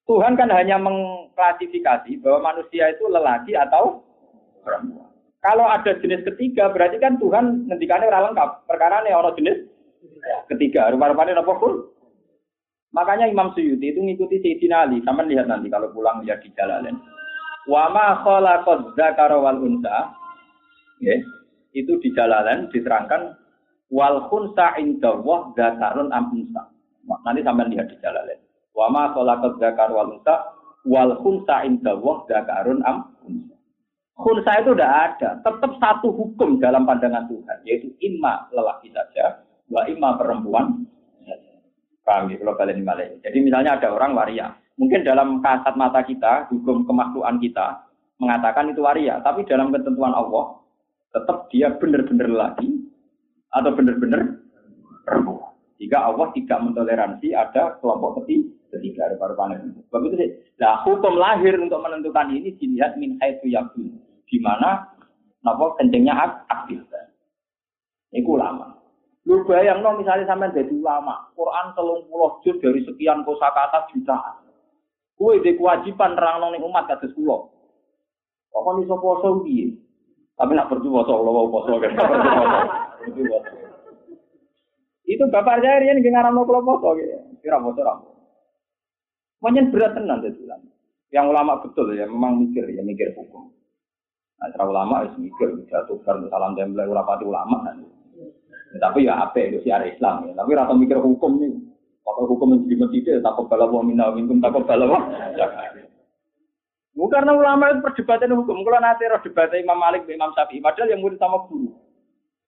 Tuhan kan hanya mengklasifikasi bahwa manusia itu lelaki atau perempuan. Kalau ada jenis ketiga, berarti kan Tuhan ngendikannya orang lengkap. Perkara ini orang jenis ketiga. Rupa-rupanya apa pun. Makanya Imam Suyuti itu ngikuti Sayyidina Ali. Sama lihat nanti kalau pulang lihat di jalan. Wa ma khalaqad dzakara wal unsa. Ya, itu di jalalan diterangkan wal khunsa inda wa dzakarun am unsa. Nanti sampai lihat di jalan. Wa ma khalaqad dzakara wal unsa wal khunsa inda wa dzakarun am unsa. Khunsa itu tidak ada. Tetap satu hukum dalam pandangan Tuhan. Yaitu imma lelaki saja. Wa imma perempuan Paham ya, kalau balik. Jadi misalnya ada orang waria. Mungkin dalam kasat mata kita, hukum kemakluan kita, mengatakan itu waria. Tapi dalam ketentuan Allah, tetap dia benar-benar lelaki atau benar-benar perempuan. Jika Allah tidak mentoleransi ada kelompok ketiga, ketiga baru panen. Sebab itu nah hukum lahir untuk menentukan ini dilihat min haitsu yakun di mana napa kencingnya aktif. Iku lama. Lu bayang no misalnya sampai jadi ulama, Quran telung puluh juz dari sekian kosakata jutaan. Kue di kewajiban terang nong umat kata sekolah. Kok kan iso poso piye? Tapi nak percuma poso Allah poso kan. Itu bapak saya riyen nggih ngaramno kula poso Kira poso ra. Menyen berat tenan dadi ulama. Yang ulama betul ya memang mikir ya mikir hukum. Nah, ulama harus mikir, jatuh kan salam template ulapati ulama. Kan. Ya, tapi ya apa itu siar Islam ya. Tapi rata mikir hukum nih. Kalau hukum yang di masjid, takut kalau mau minta minum, takut kalau mau. Bukan karena ulama itu perdebatan hukum. Kalau nanti roh debatnya Imam Malik, Imam Syafi'i, padahal yang murid sama guru.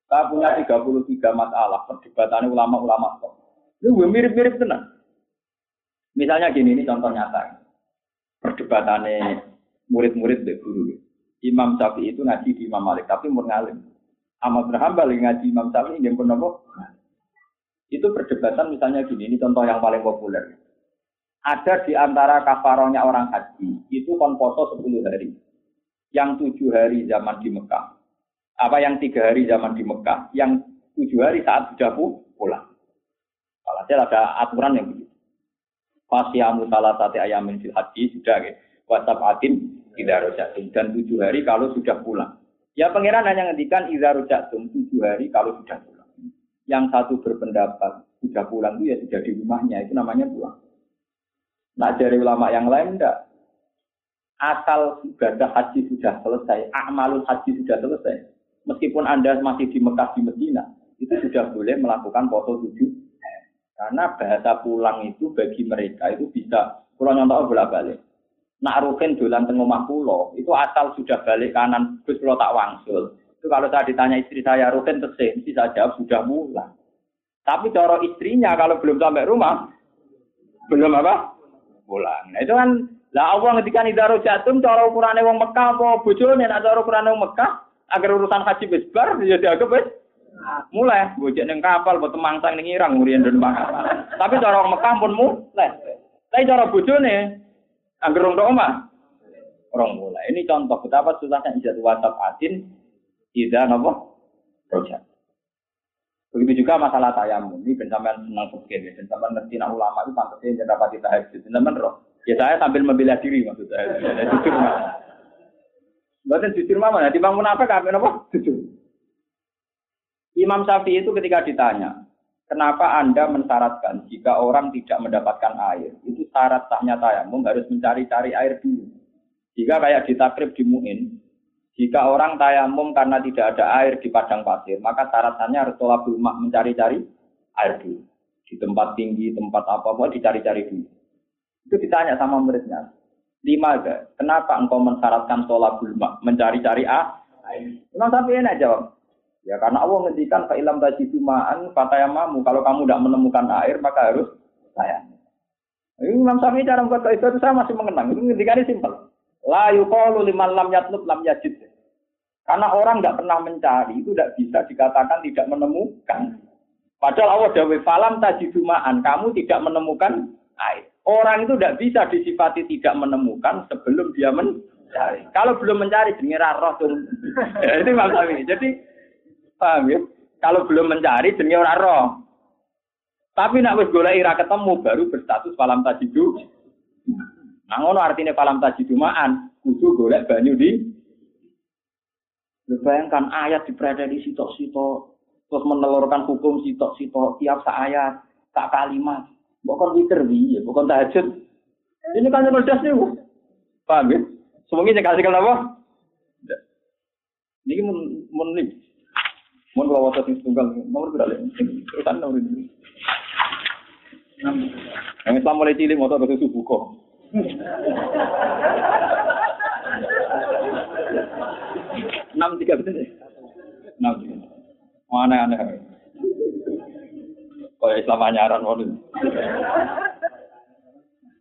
Kita punya 33 masalah perdebatan ulama-ulama. Itu mirip-mirip tenang. Misalnya gini, ini contoh nyata. Perdebatannya murid-murid dari guru. Imam Syafi'i itu ngaji di Imam Malik, tapi umur ngalim. Ahmad bin Hambal ngaji Imam Syafi'i yang pun apa? Itu perdebatan misalnya gini, ini contoh yang paling populer. Ada di antara kafaronya orang haji, itu kon poso 10 hari. Yang tujuh hari zaman di Mekah. Apa yang tiga hari zaman di Mekah, yang tujuh hari saat sudah pulang. Kalau ada aturan yang begitu. Fasyamu salah satu ayamin fil haji sudah ya. WhatsApp atin tidak rojatum dan tujuh hari kalau sudah pulang. Ya pangeran hanya ngendikan idza rojatum tujuh hari kalau sudah pulang. Yang satu berpendapat sudah pulang itu ya sudah di rumahnya itu namanya pulang. Nah dari ulama yang lain enggak. Asal ibadah haji sudah selesai, amalul haji sudah selesai. Meskipun Anda masih di Mekah di Medina, itu sudah boleh melakukan foto tujuh. Karena bahasa pulang itu bagi mereka itu bisa, kalau nyontok bolak balik nak rukin dolan teng omah kula, itu asal sudah balik kanan, Gus kula tak wangsul. Itu kalau saya ditanya istri saya rukin tesih, mesti saya jawab sudah pulang. Tapi cara istrinya kalau belum sampai rumah, belum apa? Pulang. Nah itu kan lah Allah ngendikan idaro jatum cara ukurane wong Mekah apa bojone nek cara ukurane wong Mekah agar urusan haji wis bar ya dianggap wis mulai bojone ning kapal buat temangsang ning Irang dan Tapi cara wong Mekah pun mulai. Tapi cara bojone Angger rong omah. Orang mulai. Ini contoh betapa susahnya ijazah WhatsApp atin tidak nopo project. Begitu juga masalah tayamum. Ini bersama senang fikir, ya. bersama ngerti nak ulama itu pantasnya yang dapat tahajud. Teman roh. Ya saya sambil membela diri maksud saya. Jujur mah. Bukan jujur mama, nanti bangun apa kami nopo jujur. Imam Syafi'i itu ketika ditanya, Kenapa Anda mensyaratkan jika orang tidak mendapatkan air? Itu syarat sahnya tayamum harus mencari-cari air dulu. Jika kayak di takrib di Mu'in, jika orang tayamum karena tidak ada air di padang pasir, maka syaratnya harus tolak rumah mencari-cari air dulu. Di tempat tinggi, tempat apa-apa, dicari-cari dulu. Itu ditanya sama muridnya. Lima ada, kenapa engkau mensyaratkan tolak rumah mencari-cari air? Imam Syafi'i enak jawab, Ya karena Allah ngendikan fa ilam tajidu ma'an fatayamamu. Kalau kamu tidak menemukan air maka harus saya. Ini Imam Syafi'i cara membuat itu saya masih mengenang. Itu ngendikannya simpel. La yuqalu liman lam yatlub lam yajid. Karena orang tidak pernah mencari itu tidak bisa dikatakan tidak menemukan. Padahal Allah dawe falam tajidu ma'an. Kamu tidak menemukan air. Orang itu tidak bisa disifati tidak menemukan sebelum dia men mencari. Kalau belum mencari jenenge ra roh. Itu maksudnya. Jadi paham ya? Kalau belum mencari jenenge ora roh. Tapi nak wis golek ira ketemu baru berstatus falam tajidu. Nah ngono artinya falam tajidu ma'an, kudu golek banyu di Bayangkan ayat di sitok-sitok, terus menelurkan hukum sitok-sitok tiap ayat, tak kalimat. Bukan witir ya, bukan tahajud. Ini kan cerdas nih, paham ya? Semuanya kasih kenapa? Ini mun mun kalau waktu sing tunggal nomor berapa? Terusan nomor ini. Yang Islam mulai cilik motor ke subuh kok. Enam tiga betul Enam tiga. Mana aneh. Kayak Islam anyaran waduh.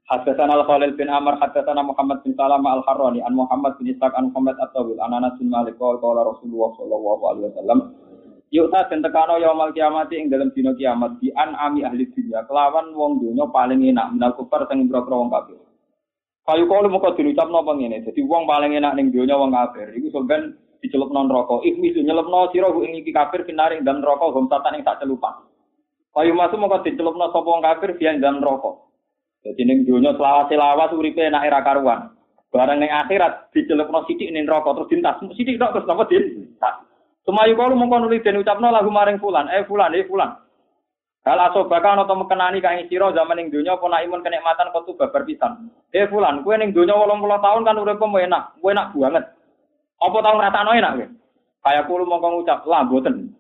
Hadasan al Khalil bin Amr, hadasan Muhammad bin Salama al Harrani, an Muhammad bin Ishaq, an Muhammad at-Tawil, an Anas bin Malik, qala Rasulullah sallallahu alaihi wasallam, Yukta dan tekano yaumal kiamat ing dalam dino kiamat di an ami ahli dunia kelawan wong dunia paling enak minal kufar sing boro wong kafir. Kayu kalau muka diucap nopo ngene, jadi wong paling enak ning dunia wong kafir. Iku sampean dicelup non rokok. Ikhmi su nyelepno sira ing iki kafir kinaring dalam rokok hom satan ing sak celupan. Kayu masuk muka dicelupno sapa wong kafir biyen dalam rokok. Jadi ning dunia selawas-selawas uripe enak era karuan. Barang ning akhirat dicelupno sithik ning neraka terus dintas. Sithik tok terus napa dintas. Sumayu kalu mongko nuli den ucapno lagu maring fulan, eh fulan, eh fulan. Hal asobaka ana to mekenani kae sira zaman ning donya apa nak imun kenikmatan kok babar pisan. Eh fulan, kowe ning donya 80 tahun kan uripmu enak, kowe enak banget. Apa tau ngrasakno enak kowe? Kaya kulo mongko ngucap, lah boten.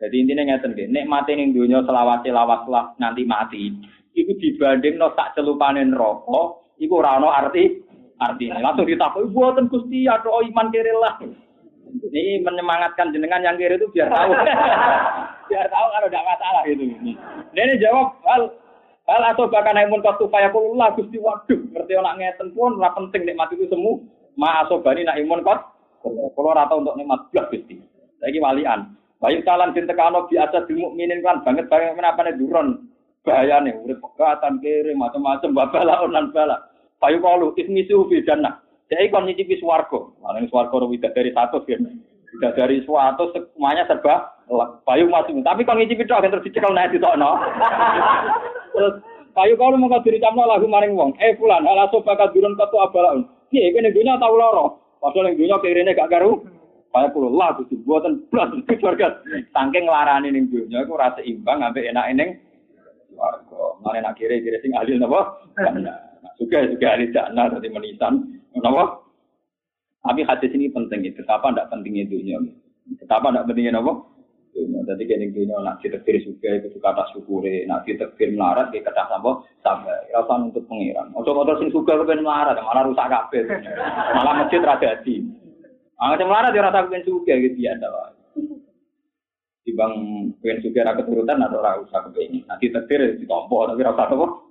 Jadi intinya ngeten nggih, nikmate ning donya selawat-selawat lah nanti mati iku dibanding no sak celupane neraka iku ora ana arti artinya langsung ditakoki buatan Gusti atau iman kiri lah ini menyemangatkan jenengan yang kiri itu biar tahu. Biar tahu kalau tidak masalah itu ini ini jawab hal hal atau bahkan imun kau supaya lah Gusti. Waduh ngerti orang ngeten pun ora penting nikmat itu semua. Ma asobani nak imun kot kalau rata untuk nikmat belas Gusti. Lagi walian. Bayu talan din tekano biasa di mukminin kan banget banget menapa nih duron bahaya nih urip pegatan kiri macam-macam babala onan bala payu kalu ismisu fi jannah jadi kon nyicipi swarga malah swarga tidak dari satu kan tidak dari suatu semuanya serba payu masuk tapi kon nyicipi tok terus dicekal naik di no terus payu kalu mau diri camno lagu maring wong? Eh fulan ala bakat durun ketu abalaun. Piye kene dunya tau loro padahal ning dunya kirine gak karu. Kaya kulo lah kudu buatan blas keluarga. Saking larane ning dunya iku rasa imbang ambek enak ning warga. Mana nak kiri sing ahli napa? Juga juga ahli jana tadi menisan napa? Tapi hadis ini penting itu. Betapa tidak pentingnya dunia. Betapa tidak pentingnya napa? Dunia. Jadi kini dunia nak ditekir juga itu suka atas syukure. Nak ditekir melarat dia kata sama sampai rasa untuk pengiran. Motor sing suka kepen melarat malah rusak kabel. Malah masjid rada di. Ah, melarat dia rasa kepen suka gitu ya Dibang pengen juga rakyat turutan atau ora usah kepengin. Nanti tetir ditompo tapi rasa apa?